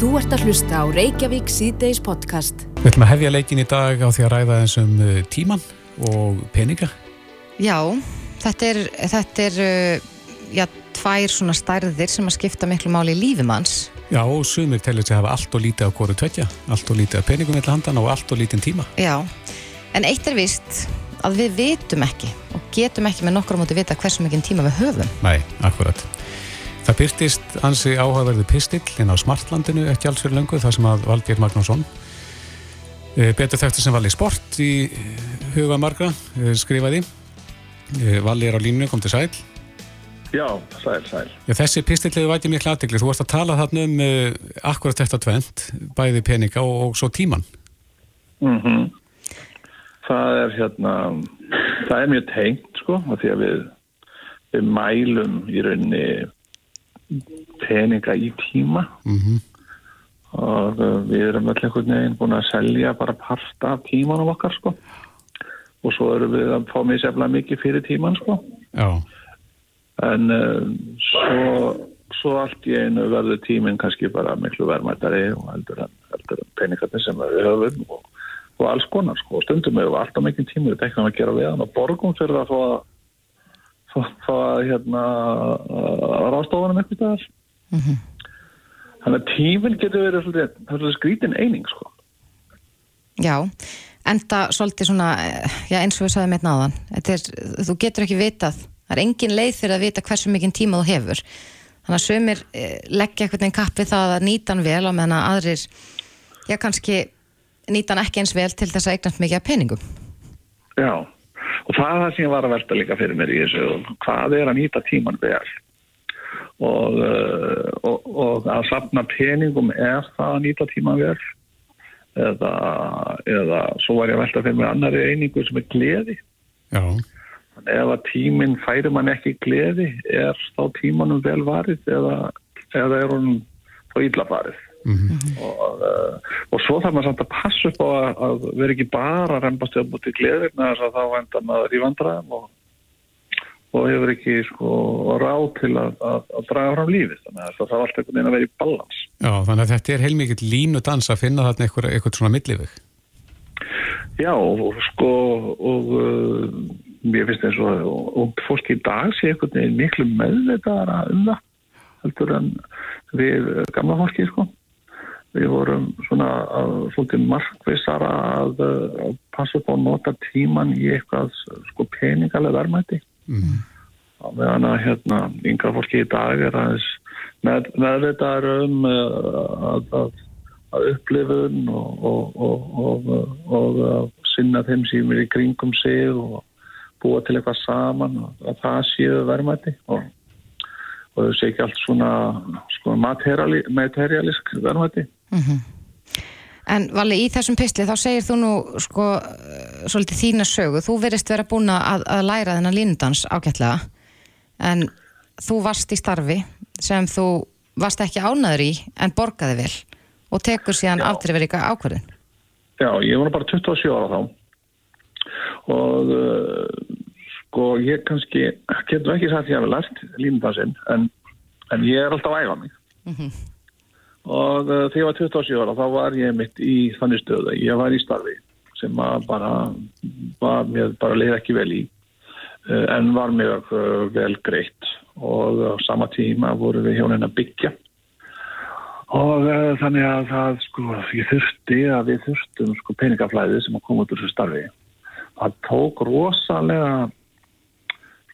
Þú ert að hlusta á Reykjavík síðdeis podcast. Við ætlum að hefja leikin í dag á því að ræða eins um uh, tíman og peninga. Já, þetta er, þetta er uh, já, tvær svona stærðir sem að skipta miklu máli í lífimanns. Já, og sumir telur sig að hafa allt og lítið á hverju tveitja, allt og lítið á peningum með handan og allt og lítið tíma. Já, en eitt er vist að við vitum ekki og getum ekki með nokkru múti vita hversu mikið tíma við höfum. Nei, akkurat. Það byrtist ansi áhugaverði pistill inn á Smartlandinu ekki alls fyrir löngu þar sem að Valgeir Magnússon eh, betur þekktur sem Valli Sport í huga margra eh, skrifaði. Eh, Valli er á línu, kom til sæl. Já, sæl, sæl. Já, Þessi pistillið væti miklu aðdegli þú varst að tala þarna um uh, akkurat þetta tvent bæði peninga og, og svo tíman mm -hmm. Það er hérna það er mjög tengt sko því að við, við mælum í rauninni peninga í tíma mm -hmm. og uh, við erum öll einhvern veginn búin að selja bara part af tímanum okkar sko og svo erum við að fá mig sefla mikið fyrir tíman sko Já. en uh, svo, svo allt í einu verður tíminn kannski bara miklu verðmættari og heldur en, en peningarnir sem við höfum og, og alls konar sko stundum við alltaf mikið tíma við teknum að gera við hann og borgum fyrir að fá að þá að hérna rástofunum eitthvað þar mm -hmm. þannig að tíminn getur verið svolítið skrítin eining sko. Já, enda svolítið svona, já eins og við sagðum einna áðan er, þú getur ekki vitað það er engin leið fyrir að vita hversu mikið tíma þú hefur. Þannig að sömur eh, leggja eitthvað einn kappi það að nýta hann vel og meðan að aðrir já kannski nýta hann ekki eins vel til þess að eignast mikið að peningum. Já og það er það sem ég var að velta líka fyrir mér í þessu hvað er að nýta tíman vel? Og, uh, og, og að sapna peningum er það að nýta tíman vel? Eða, eða svo var ég að velta fyrir mér annari einingu sem er gleði. Já. ef að tíminn færi mann ekki gleði er þá tímanum vel varið eða, eða er hún þá illa varið Mm -hmm. og, uh, og svo þarf maður samt að passa upp á að, að vera ekki bara að reymbast upp út í gleðirna þess að þá enda maður í vandræðum og, og hefur ekki sko, ráð til að, að, að draga fram lífið. Þannig að það þarf alltaf einhvern veginn að vera í balans Já, þannig að þetta er heilmikið línu dans að finna þarna eitthvað, eitthvað svona millivig Já, og sko og uh, ég finnst eins og og fólk í dag sé einhvern veginn miklu meðleitaðara um það heldur en við gamla fólki sko. Við vorum svona svolítið markvisara að, að passa upp á að nota tíman í eitthvað sko peningalega verðmæti. Mm. meðan að hérna yngra fólki í dag er aðeins með, meðvitaður um að, að, að upplifun og, og, og, og sinna þeim sem er í kringum sig og búa til eitthvað saman og að það séu verðmæti. Og og þau sé ekki allt svona sko, materialísk verðmæti. Mm -hmm. En Valli, í þessum pistli þá segir þú nú sko svolítið þína sögu, þú verist vera búin að, að læra þennan línudans ágætlega en þú varst í starfi sem þú varst ekki ánaður í en borgaði vel og tekur síðan aftriðveríka ákverðin Já, ég var bara 27 ára þá. Og uh, sko ég kannski getur ekki sagt að ég hafi lært línudansinn en, en ég er alltaf ægað mig. Mm -hmm og uh, þegar ég var 27 ára þá var ég mitt í þannig stöðu. Ég var í starfi sem bara var mér bara leið ekki vel í uh, en var mjög uh, vel greitt. Og á sama tíma voru við hjónin að byggja. Og þannig að það sko ég þurfti að við þurftum sko peningaflæði sem að koma út úr þessu starfi. Það tók rosalega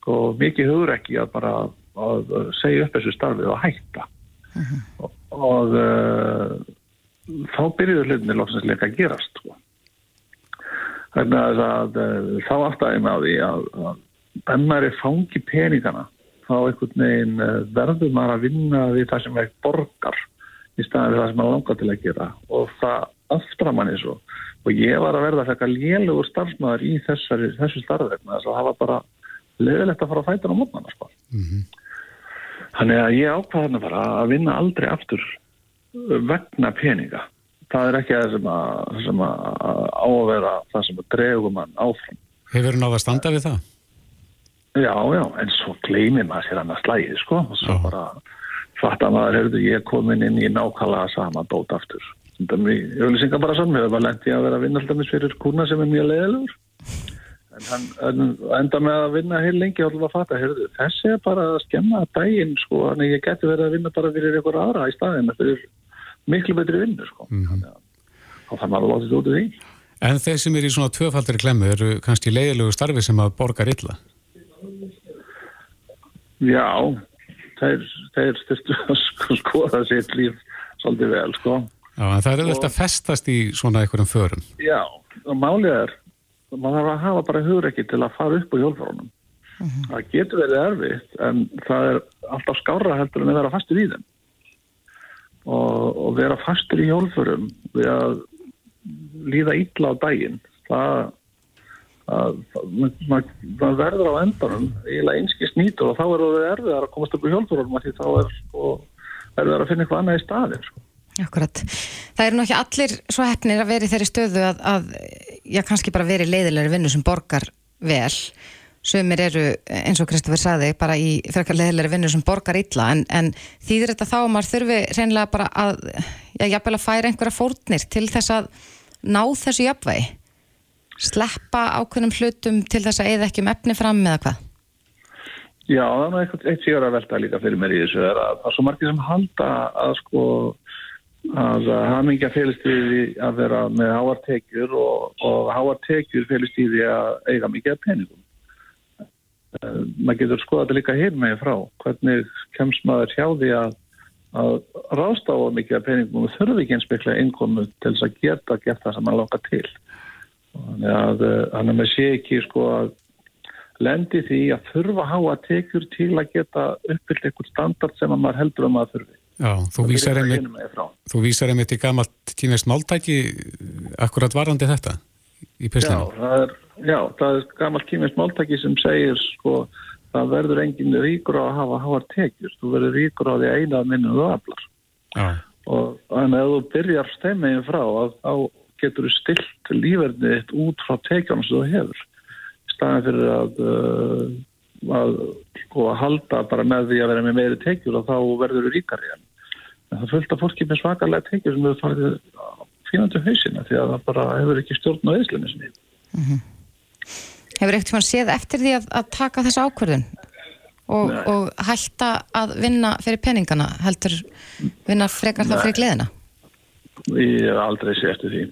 sko mikið hugur ekki að bara að segja upp þessu starfi og hætta uh -huh. og og uh, þá byrjuður hlutinni lóksinsleika að gerast sko. þannig að, að, að þá aftæðum á því að, að ef maður er fangi peningana þá einhvern veginn uh, verður maður að vinna við það sem er borgar í staðan við það sem maður langar til að gera og það aftra manni svo og ég var að verða eitthvað lélugur starfsmæður í þessari, þessu starfvegna þess að var bara leðilegt að fara að fæta á mótmanna sko. mm -hmm. Þannig að ég ákvaði bara að vinna aldrei aftur vegna peninga. Það er ekki það sem að, sem að ávera það sem að dregum mann áfram. Hefur þú náða að standa við það? Já, já, en svo gleymið maður sér annars slæðið, sko. Og svo Já. bara fatta maður, heyrðu, ég er komin inn í nákvæmlega sama dót aftur. Er mjög, ég vil synga bara saman, við hefum bara lendið að vera að vinna alltaf fyrir kuna sem er mjög leiðilegur. En hann en, enda með að vinna heil lengi og alltaf að fatta, heyrðu, þessi er bara að skemma daginn, sko, þannig ég geti verið að vinna bara fyrir ykkur aðra í staðin, þetta er miklu betri vinnu, sko. Mm -hmm. Þannig að það maður látið út af því. En þeir sem er í svona tvöfaldri klemmu eru kannski leiðilegu starfi sem að borgar illa? Já, þeir, þeir styrstu að sko, skoða sitt líf svolítið vel, sko. Já, en það er auðvitað að festast í svona einhverjum förum. Já, og málið er, maður þarf að hafa bara hugreikið til að fara upp á hjólfórunum. Uh mhm. -huh. Það getur verið erfitt, en það er alltaf skára heldur en að vera fastur í þeim. Og, og vera fastur í hjólfórum við að líða illa á daginn það, það, það verður á endanum eiginlega einskist nýtur og þá er það erfið að komast upp í hjálpurólum því þá er sko, erfið að finna eitthvað annað í staðin sko. Akkurat. Það eru nú ekki allir svo hefnir að vera í þeirri stöðu að, að já, kannski bara veri leiðilegri vinnu sem borgar vel Sumir eru, eins og Kristoffer saði, bara í frekar leðilegri vinnu sem borgar illa, en, en þýðir þetta þá að maður þurfi reynilega bara að, já, jafnvel að færa einhverja fórnir til þess að ná þessu jafnvægi? Sleppa ákveðnum hlutum til þess að eða ekki um efni fram með hvað? Já, það er eitthvað eitt síðan að velta líka fyrir mér í þessu er að það er svo margir sem halda að sko að hamingja félist í því að vera með háartekjur og, og háartekjur félist í því að eiga mikið peningum. Uh, maður getur skoðað þetta líka hér með frá. Hvernig kemst maður hjá því að að ráðstafa mikið af peningum og þurfi ekki einspeklega innkomu til þess að geta gert það sem maður langar til. Þannig að hann er með sé ekki sko að lendi því að þurfa að háa tekjur til að geta uppfyllt einhvern standard sem maður heldur um að þurfi Já, þú vísar, einmitt, þú vísar einmitt í gamalt kynveist máltæki akkurat varandi þetta í pistinu Já, það er, já, það er gamalt kynveist máltæki sem segir sko það verður enginn ríkur á að hafa háar tekjur, þú verður ríkur á því eina minnum þú aflar. Ja. og þannig að þú byrjar stemmegin frá að þá getur þú stilt lífernið út frá tekjunum sem þú hefur. Í staðin fyrir að, uh, að, sko, að halda bara með því að vera með meiri tekjur og þá verður þú ríkar í hann en það fölta fólki með svakalega tekjur sem þú farið fínandi hausina því að það bara hefur ekki stjórn á eðslunni sinni mm -hmm. Hefur mann séð eftir því að, að taka þessu ákverðun og, og hætta að vinna fyrir peningana heldur vinna frekar það fyrir gleðina? Ég hef aldrei séð eftir því.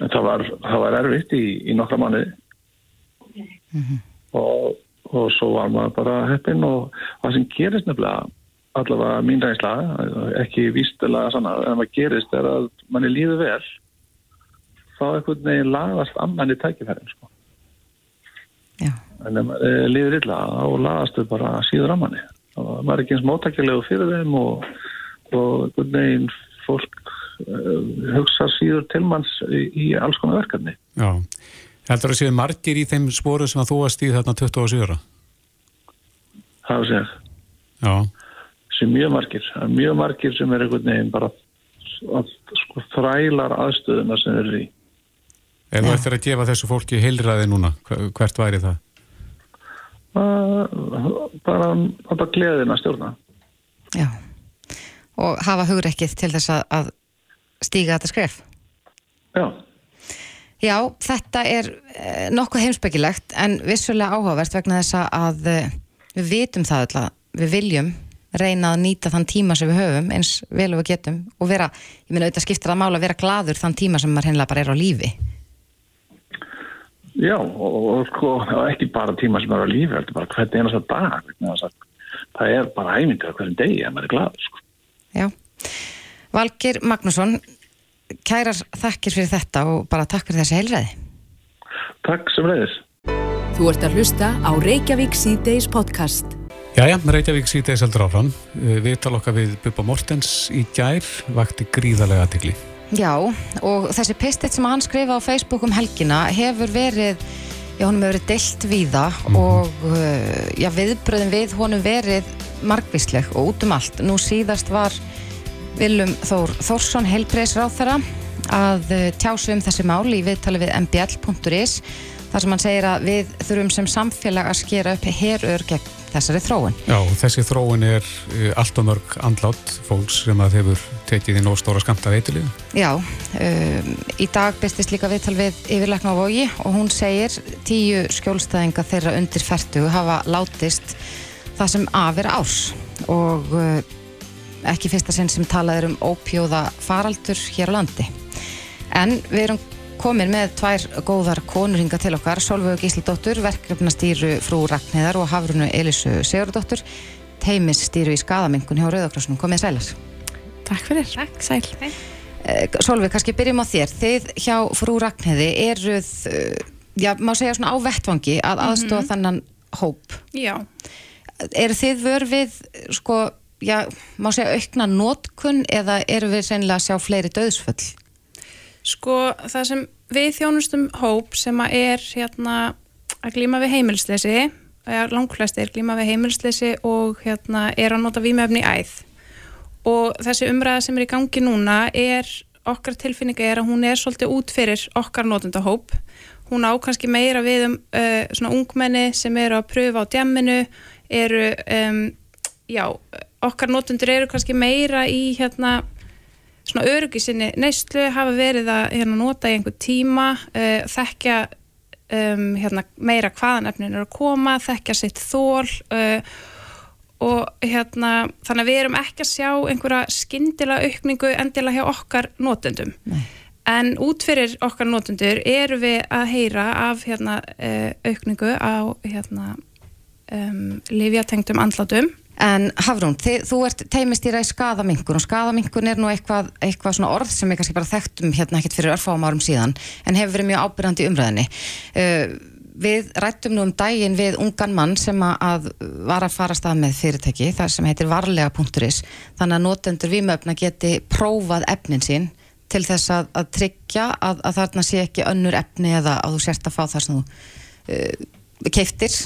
En það var, það var erfitt í, í nokkra manniði mm -hmm. og, og svo var maður bara heppin og það sem gerist nefnilega allavega mín reynsla, ekki vístilega sann að það gerist er að manni líður vel þá ekkert neginn lagast annan í tækifærin sko. Já. En ef maður eh, líður illa þá lagastu bara síður á manni og maður er ekki eins móttakilegu fyrir þeim og, og neginn fólk uh, hugsa síður til manns í, í alls konar verkefni Já, heldur að séu margir í þeim spóru sem að þú varst í þarna 27 Það er sér Já sem mjög margir, mjög margir sem er einhvern veginn bara að, sko, þrælar aðstöðuna sem er í Ef þú ættir að gefa þessu fólki heilræði núna, hvert væri það? Bara að það gleðin að stjórna. Já, og hafa hugrekkið til þess að stíga þetta skref? Já. Já, þetta er eh, nokkuð heimsbyggilegt en vissulega áhugavert vegna þess að eh, við vitum það alltaf, við viljum reyna að nýta þann tíma sem við höfum eins vel og við getum og vera, ég minna auðvitað skiptir að mála að vera gladur þann tíma sem maður hennilega bara er á lífi. Já, og, og sko, ekki bara tíma sem er á lífi, þetta er bara hvernig einast að dag, það er bara æmyndir hverjum degi að maður er glad, sko. Já, Valgir Magnússon, kærar þakkir fyrir þetta og bara takk fyrir þessi heilræði. Takk sem reyðis. Þú ert að hlusta á Reykjavík C-Days podcast. Jæja, Reykjavík C-Days heldur áfram. Við tala okkar við Bubba Mortens í gær, vakti gríðarlega aðtikli. Já, og þessi pistitt sem hann skrifa á Facebook um helgina hefur verið, já, honum hefur verið deilt við það mm -hmm. og uh, já, viðbröðin við honum verið margvísleg og út um allt. Nú síðast var Vilum Þór Þórsson helbriðsráð þeirra að uh, tjásu um þessi mál í viðtali við mbl.is þar sem hann segir að við þurfum sem samfélag að skera upp herur gegn þessari þróun. Já, þessi þróun er uh, allt og mörg andlátt fólks sem að hefur tekið í nóg stóra skamta veitilíðu. Já, um, í dag bestist líka viðtal við yfirleikna á Vogi og hún segir tíu skjólstæðinga þeirra undir færtu hafa látist það sem afir árs og uh, ekki fyrsta sinn sem talað er um ópjóða faraldur hér á landi. En við erum komin með tvær góðar konurhinga til okkar, Solveig Gísladóttur, verkefnastýru frú Ragnæðar og Hafrunu Elisu Sigurdóttur, teimisstýru í skadamingun hjá Rauðakrossunum. Komið sælar. Takk fyrir. Takk, sæl. Eh, Solveig, kannski byrjum á þér. Þið hjá frú Ragnæði eruð, eh, já, má segja svona á vettvangi að aðstofa mm -hmm. þannan hóp. Já. Eru þið vörfið, sko, já, má segja aukna nótkunn eða eru við sennilega að sjá fleiri döðsföll? Sko það sem við þjónustum hóp sem að er hérna að glíma við heimilsleysi, langflest er glíma við heimilsleysi og hérna er að nota výmöfni í æð og þessi umræða sem er í gangi núna er, okkar tilfinninga er að hún er svolítið út fyrir okkar notendahóp hún á kannski meira við um uh, svona ungmenni sem eru að pröfa á djamminu eru, um, já, okkar notendur eru kannski meira í hérna svona öryggisinni neyslu hafa verið að hérna, nota í einhver tíma uh, þekkja um, hérna, meira hvaðan efnin eru að koma, þekkja sitt þól uh, og hérna þannig að við erum ekki að sjá einhverja skindila aukningu endilega hjá okkar notendum Nei. en út fyrir okkar notendur eru við að heyra af hérna, uh, aukningu á hérna, um, livjatengtum andlátum En Hafrún, þið, þú ert teimistýra í skadamingun og skadamingun er nú eitthvað, eitthvað svona orð sem við kannski bara þekktum hérna ekkert fyrir örfáum árum síðan en hefur verið mjög ábyrgandi umræðinni. Uh, við rættum nú um daginn við ungan mann sem að var að fara stað með fyrirtæki, það sem heitir varlega.is, þannig að notendur viðmöfna geti prófað efnin sín til þess að, að tryggja að, að þarna sé ekki önnur efni eða að þú sérst að fá það sem þú uh, keiftir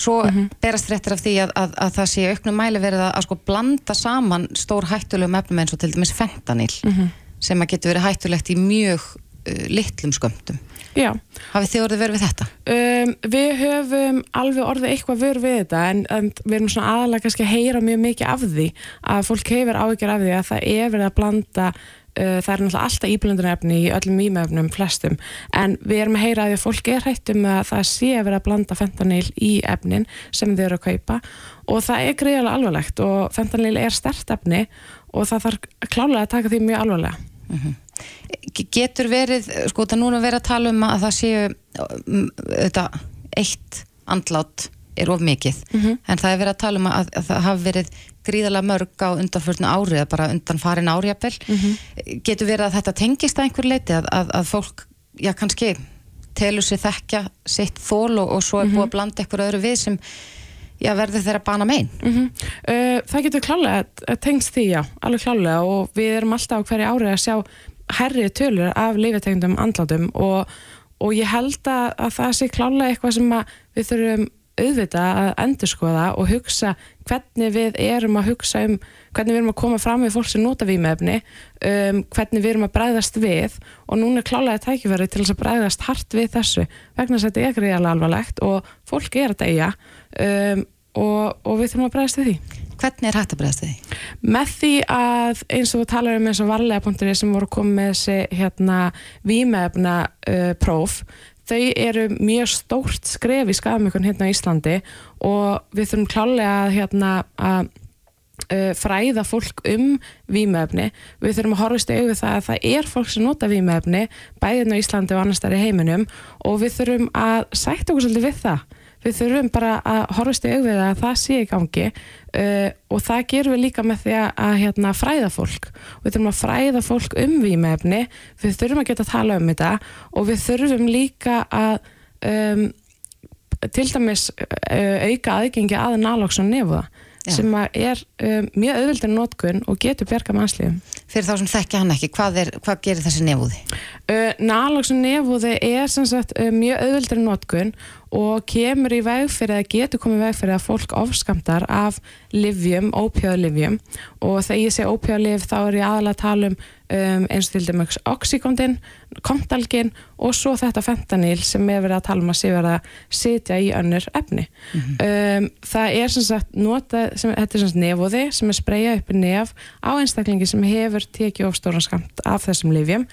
svo mm -hmm. berast réttir af því að, að, að það sé auknum mæli verið að, að sko blanda saman stór hættulegum efnum eins og til dæmis fentanil mm -hmm. sem að getur verið hættulegt í mjög uh, litlum skömmtum Já. Hafið þið orðið verið við þetta? Um, við höfum alveg orðið eitthvað verið við þetta en, en við erum svona aðalega kannski að heyra mjög mikið af því að fólk hefur áhyggjur af því að það er verið að blanda Uh, það er náttúrulega alltaf íblöndunarefni í öllum výmöfnum flestum en við erum að heyra að því að fólk er hættum að það sé að vera að blanda fentanil í efnin sem þau eru að kaupa og það er greiðalega alvarlegt og fentanil er stert efni og það þarf klálega að taka því mjög alvarlega mm -hmm. Getur verið, sko það núna verið að tala um að það séu um, þetta eitt andlát er of mikið mm -hmm. en það er verið að tala um að, að það hafi verið gríðalega mörg á undanförnu ári eða bara undan farin áriapel mm -hmm. getur verið að þetta tengist að einhver leiti að, að, að fólk, já kannski telur sér þekkja sitt þól og, og svo er búið að mhm. blanda einhver öðru við sem já, verður þeirra bana megin mm -hmm. uh, Það getur klálega tengst því, já, alveg klálega og við erum alltaf á hverju ári að sjá herri tölur af lifitegndum andlátum og, og ég held að, að það sé klálega eitthvað sem við þurfum auðvita að endurskoða og hugsa hvernig við erum að hugsa um hvernig við erum að koma fram við fólk sem nota výmefni um, hvernig við erum að bræðast við og núna er klálega tækifæri til þess að bræðast hart við þessu vegna þess að þetta er greiðalega alvarlegt og fólk er að deyja um, og, og við þurfum að bræðast við því Hvernig er hægt að bregðast því? Með því að eins og við talarum um eins og varlega punktinni sem voru komið með þessi hérna, výmefna uh, próf þau eru mjög stórt skref í skafmjökun hérna í Íslandi og við þurfum klálega að, hérna, að uh, fræða fólk um výmöfni. Við þurfum að horfast auðvitað það að það er fólk sem nota výmöfni bæðin á Íslandi og annars þar í heiminum og við þurfum að sætta okkur svolítið við það við þurfum bara að horfast í augvið að það sé í gangi uh, og það gerum við líka með því að, að hérna, fræða fólk við þurfum að fræða fólk um výmefni við þurfum að geta að tala um þetta og við þurfum líka að um, til dæmis uh, auka aðgengi að nálóks og nefuða sem er um, mjög auðvildin nótkunn og getur berga mannslífum. Fyrir þá sem þekkja hann ekki, hvað, er, hvað gerir þessi nefúði? Uh, Nálagsun nefúði er sagt, uh, mjög auðvildin nótkunn og kemur í veg fyrir að getur komið í veg fyrir að fólk ofskamtar af livjum, ópjöðlivjum og þegar ég segi ópjöðliv þá er ég aðalega að tala um um, eins og til dæmis oxykondin, kontalgin og svo þetta fentanil sem er verið að tala um að sé verið að sitja í önnur efni. Mm -hmm. um, það er sem sagt nota, sem, þetta er sem sagt nefóði sem er spreyjað upp í nef á einstaklingi sem hefur tekið ofstóran skamt af þessum livjum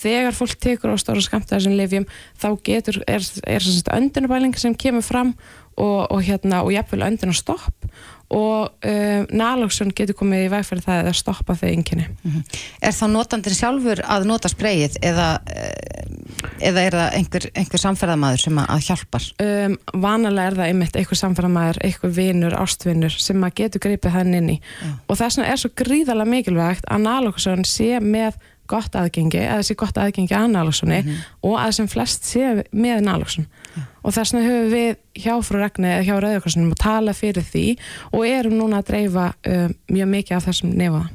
þegar fólk tekur á stóra skamt af þessum livjum þá getur, er, er sagt öndunabæling sem kemur fram og, og hérna, og jafnvel öndunarstopp og um, naloxon getur komið í vegferð það að stoppa þau ynginni. Mm -hmm. Er þá notandir sjálfur að nota spreyið eða, eh, eða er það einhver, einhver samferðamæður sem að hjálpar? Um, vanalega er það einmitt einhver samferðamæður, einhver vinnur, ástvinnur sem að getur greipið hann inn í Já. og þess vegna er svo gríðarlega mikilvægt að naloxon sé með gott aðgengi, að þessi gott aðgengi að naloxoni mm -hmm. og að sem flest sé með naloxon og þess vegna höfum við hjá frú Ragnar eða hjá Rauðarkossunum að tala fyrir því og erum núna að dreifa um, mjög mikið af þessum nefaða.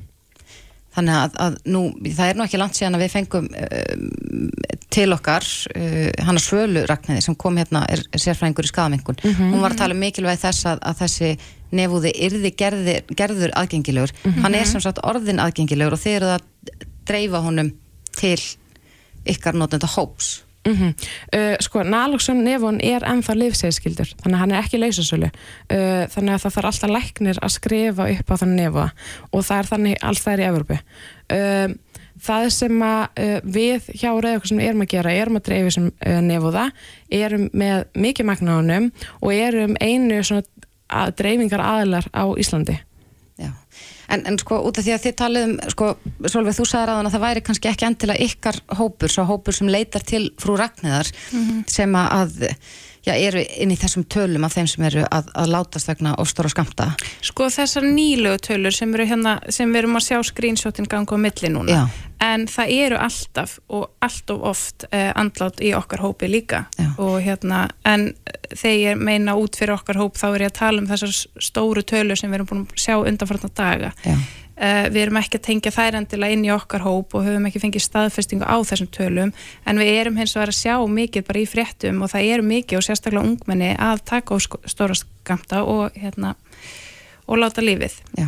Þannig að, að nú, það er nú ekki langt síðan að við fengum um, til okkar uh, hana Svölu Ragnarði sem kom hérna, er, er sérfræðingur í skadamingun. Mm -hmm. Hún var að tala um mikilvæg þess að, að þessi nefúði yrði gerðir, gerður aðgengilegur. Mm -hmm. Hann er sem sagt orðin aðgengilegur og þeir eru að dreifa honum til ykkar notenda hóps. Mm -hmm. uh, sko, naloxon nefon er ennþá livsegskildur, þannig að hann er ekki lausasölu, uh, þannig að það þarf alltaf læknir að skrifa upp á þann nefa og það er þannig alls er í Evropu uh, það sem að við hjá Rauðarkossunum erum að gera erum að dreifi sem nefuða erum með mikið magnánum og erum einu dreifingar aðlar á Íslandi En, en sko út af því að þið talum, sko Solveig þú sagði að það væri kannski ekki endilega ykkar hópur, svo hópur sem leitar til frú Ragnæðar mm -hmm. sem að já, eru inn í þessum tölum af þeim sem eru að, að látast vegna og stóra skamta. Sko þessar nýlegu tölur sem eru hérna, sem við erum að sjá screenshotin ganga á milli núna já. en það eru alltaf og allt of oft eh, andlátt í okkar hópi líka já. og hérna en þegar ég meina út fyrir okkar hóp þá er ég að tala um þessar stóru tölur sem við erum búin að sjá undanfarnar daga uh, við erum ekki að tengja þær endilega inn í okkar hóp og höfum ekki fengið staðfestingu á þessum tölum en við erum hins vegar að sjá mikið bara í fréttum og það eru mikið og sérstaklega ungmenni að taka á stóra skamta og hérna og láta lífið. Já.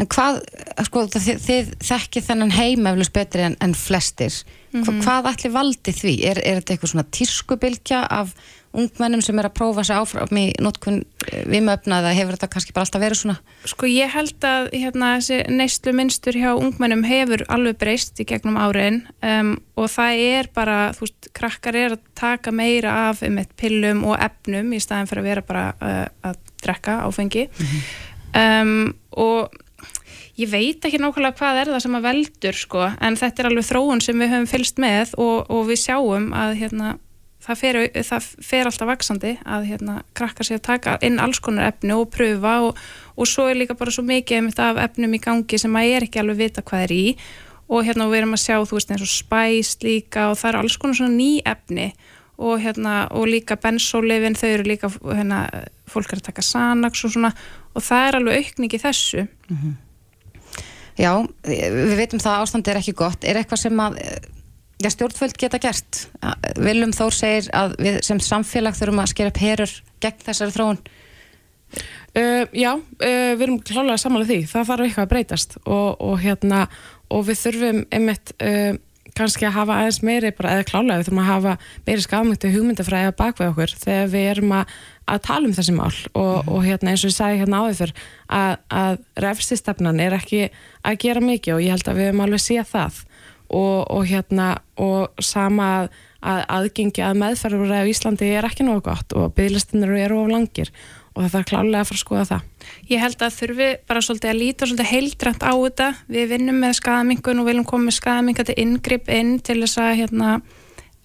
En hvað, sko, þið, þið þekkið þennan heimeflus betri en, en flestir. Mm -hmm. Hvað ætli valdi því? Er, er þetta eitthvað svona tískubilkja af ungmennum sem er að prófa sig áfram í notkun eh, vimöfna eða hefur þetta kannski bara alltaf verið svona? Sko ég held að hérna, þessi neistlu minnstur hjá ungmennum hefur alveg breyst í gegnum áriðin um, og það er bara, þú veist, krakkar er að taka meira af um eitt pillum og efnum í staðin fyrir að vera bara uh, að drekka áfengi mm -hmm. um, og ég veit ekki nákvæmlega hvað er það sem að veldur sko, en þetta er alveg þróun sem við höfum fylst með og, og við sjáum að hérna það fer, það fer alltaf vaksandi að hérna, krakka sér að taka inn alls konar efni og pröfa og, og svo er líka bara svo mikið af efnum í gangi sem maður er ekki alveg vita hvað er í. Og hérna við erum að sjá þú veist eins og spæst líka og það er alls konar svona ný efni. Og hérna og líka bensólefin þau eru líka hérna fólk er að taka Sanax og svona. Og það er alveg aukning í þessu. Mm -hmm. Já, við veitum það að ástand er ekki gott. Er eitthvað sem að Já, stjórnvöld geta gert. Viljum Þór segir að við sem samfélag þurfum að skera upp herur gegn þessari þróun. Uh, já, uh, við erum klálega samanlega því. Það þarf eitthvað að breytast og, og, hérna, og við þurfum einmitt uh, kannski að hafa aðeins meiri, bara, eða klálega við þurfum að hafa meiri skafmyndi hugmyndafræði að baka við okkur þegar við erum að, að tala um þessi mál og, mm. og hérna, eins og ég sagði hérna áður fyrr að, að refsistefnan er ekki að gera mikið og ég held að við höfum alveg séð það og, og hérna og sama að, að aðgengi að meðferður á Íslandi er ekki nógu gott og bygglistinir eru of langir og það er klálega að fara að skoða það. Ég held að þurfi bara svolítið að líta svolítið heildrænt á þetta. Við vinnum með skadamingun og viljum koma með skadaminga til yngripp inn til þess að hérna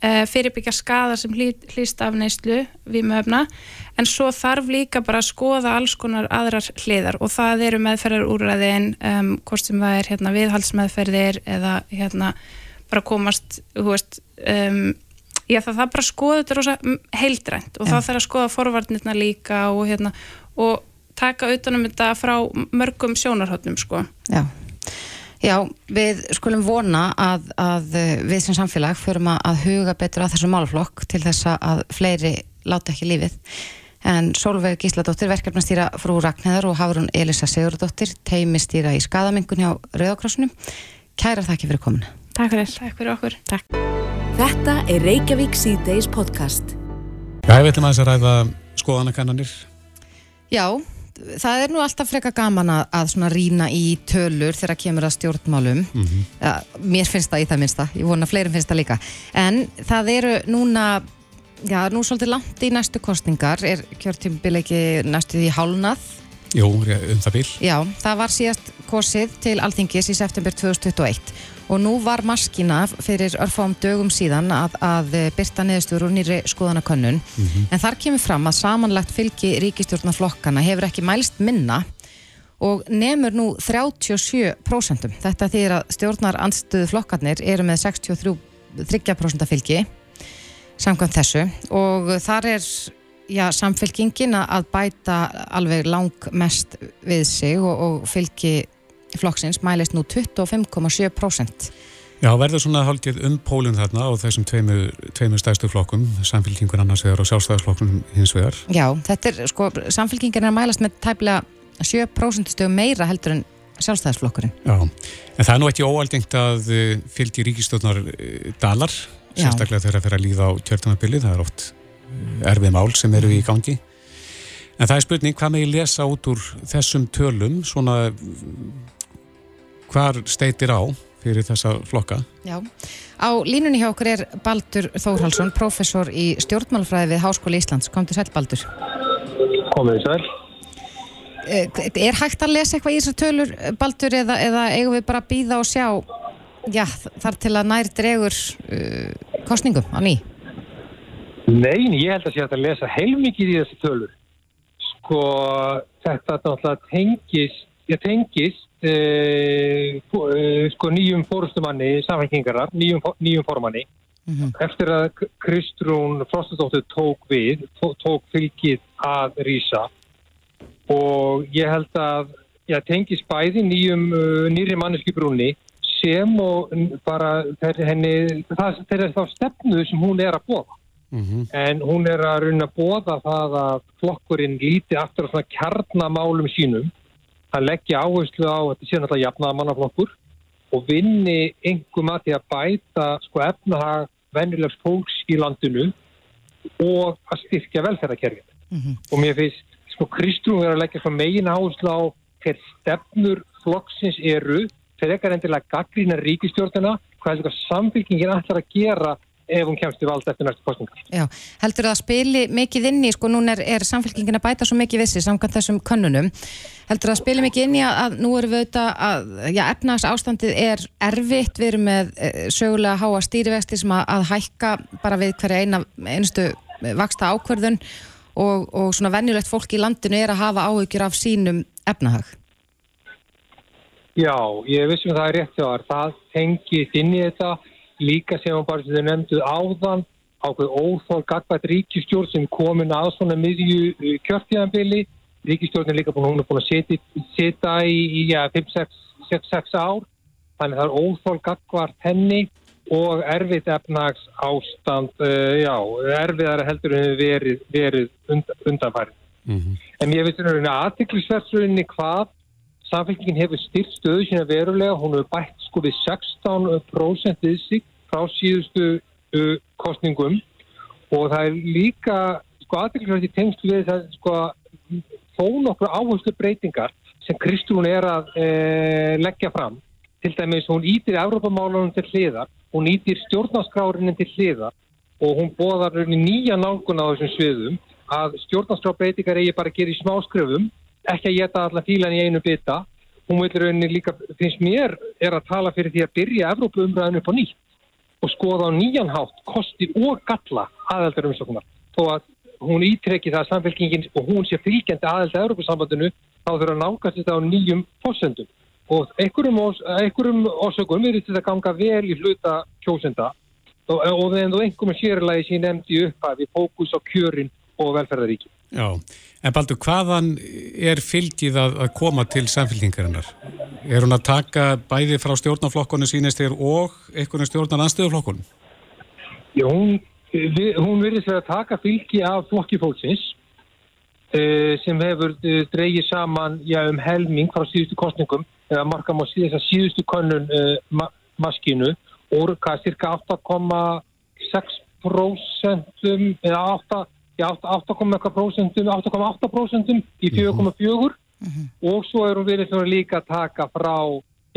fyrirbyggja skada sem hlý, hlýst af neyslu við möfna en svo þarf líka bara að skoða alls konar aðrar hliðar og það eru meðferðar úrræðin um, hvort sem það er hérna, viðhalsmeðferðir eða hérna, bara komast veist, um, já það þarf bara skoða þetta rosa heildrænt og ja. það þarf að skoða forvarnirna líka og, hérna, og taka auðvitað þetta frá mörgum sjónarhóttnum sko. Já Já, við skulum vona að, að við sem samfélag förum að huga betur að þessu málflokk til þess að fleiri láta ekki lífið en Solveig Gísladóttir, verkefnastýra frú Ragnheðar og Hafrún Elisa Sigurdóttir teimistýra í skadamingun hjá Rauðakrossunum Kæra þakki fyrir komuna Takk fyrir. Takk fyrir okkur. Takk. Þetta er Reykjavík C-Days podcast. Já, ég veitum að þess að ræða skoðanakannanir. Já, það er nú alltaf freka gaman að, að svona rýna í tölur þegar kemur að stjórnmálum. Ja, mér finnst það í það minnsta, ég vona að fleirum finnst það líka. En það eru núna já, nú svolítið langt í næstu kostningar er kjörtímbil ekki næstu því hálnað Jú, um það bíl. Já, það var síðast kosið til Alþingis í september 2021 og nú var maskina fyrir örfám dögum síðan að, að byrta neðstur úr nýri skoðanakönnun en þar kemur fram að samanlagt fylgi ríkistjórnarflokkana hefur ekki mælst minna og nemur nú 37%. Þetta þýðir að stjórnar andstöðu flokkarnir eru með 63% fylgi samkvæmt þessu og þar er já, samfylkingin að bæta alveg langmest við sig og, og fylgi flokksins mælist nú 25,7%. Já, verður svona haldið um pólinn þarna á þessum tveimur, tveimur stæðstu flokkum, samfélkingur annars vegar og sjálfstæðarflokkum hins vegar. Já, þetta er sko, samfylkingin er mælast með tæplega 7% stöðu meira heldur en sjálfstæðarflokkurinn. Já, en það er nú ekki óaldengt að eh, fylgi ríkistjóðnar dalar, Já. sérstaklega þegar það fer að líða á kjörtunarbyrli, það er oft eh, erfið mál sem eru í gangi. En það er spurning, hvað með ég lesa út úr þessum tölum, svona hvar steitir á fyrir þessa flokka? Já, á línunni hjá okkur er Baldur Þórhalsson, professor í stjórnmálfræði við Háskóli Íslands. Kom til sæl, Baldur. Komið sæl. Eh, Er hægt að lesa eitthvað í þessar tölur, Baldur, eða, eða eigum við bara að býða og sjá, já, þar til að nær dregur uh, kostningum á ný? Nei, ég held að sé að lesa heilmikið í þessi tölur. Sko, þetta náttúrulega tengist, ég tengist e, sko nýjum fórustumanni samfengingarar, nýjum, nýjum formanni. Eftir að Kristrún Frostadóttir tók við, tó- tók fylgið að rýsa og ég held að ég tengist bæði nýjum, uh, nýri manneski brúni sem og bara henni, það, þeir þá stefnu sem hún er að bóða. En hún er að runa að bóða það að flokkurinn líti aftur á svona kjarnamálum sínum að leggja áherslu á að þetta sé náttúrulega jafnaðamannaflokkur og vinni engum að því að bæta sko efnahag venjulegs fólks í landinu og að styrkja velferðarkerfið. Og mér finnst sko Kristrún er að leggja svo megin áherslu á hver stefnur flokksins eru frekar endilega gaggrína ríkistjórnina hvað er þetta samfélkingin ætlar að gera ef hún kemst í vald eftir næstu kostningar. Já, heldur það að spili mikið inn í, sko núna er, er samfélkingin að bæta svo mikið vissi samkvæmt þessum könnunum, heldur það að spili mikið inn í að, að nú erum við auðvitað að, já, efnags ástandið er erfitt, við erum með e, sögulega háa stýrivexti sem að, að hækka bara við hverja eina, einustu vaksta ákverðun og, og svona venjulegt fólk í landinu er að hafa áhyggjur af sínum efnahag. Já, ég vissum að það er rétt hjá þar. Það tengist inn í þetta líka sem bara sem þau nefndu áðan ákveð óþól gagvært ríkistjórn sem komin að svona miðju kjörtíðanbili. Ríkistjórn er líka búin, hún er búin að setja, í, í ja, 5-6 ár. Þannig það er óþól gagvært henni og erfitt efnags ástand, uh, já, erfiðara heldur hefur verið, verið und, undanfærið. En ég veit að aðtiklisverðsrauninni hvað samfélkingin hefur styrt stöðu sína verulega, hún hefur bætt sko við 16% við sig frá síðustu kostningum og það er líka sko aðtiklisverði tengst við það sko þó nokkur áherslu breytingar sem Kristrún er að e, leggja fram. Til dæmis hún ítir Evrópamálunum til hliðar, hún ítir stjórnarskrárinnin til hliðar og hún rauninni nýja nálgun á þessum sviðum að stjórnarskrábreytingar eigi bara að gera í smáskröfum, ekki að geta allar fílan í einu bita. Hún vil rauninni líka, finnst mér, er að tala fyrir því að byrja Evrópaumræðinu upp á nýtt og skoða á nýjan hátt, kosti og galla aðeldar umsóknar. Þó að hún ítrekki það að samfélkingin og hún sé fylgjandi aðelda Evrópasambandinu þá þurfa að nákast þetta á nýjum fórsendum. Og einhverjum, ós, einhverjum ósökum er þetta ganga vel í hluta kjósenda og, og þegar þú einhverjum sérlega sem ég nefndi upp að við fókus á kjörin og velferðaríki. Já, en Baldur, hvaðan er fylgið að, að koma til samfélkingarinnar? Er hún að taka bæði frá stjórnarflokkunum sínist þér og einhvern stjórnar anstöðuflokkunum? Já, hún hún virðist vera að taka fylgi af flokki fólksins uh, sem hefur uh, dreigið saman já, um helming frá síðustu kostningum eða marka má síðast að síðustu könnun uh, ma maskínu og cirka 8,6% eða 8 já, 8,8% 8,8% í 4,4 og svo er hún verið líka að taka frá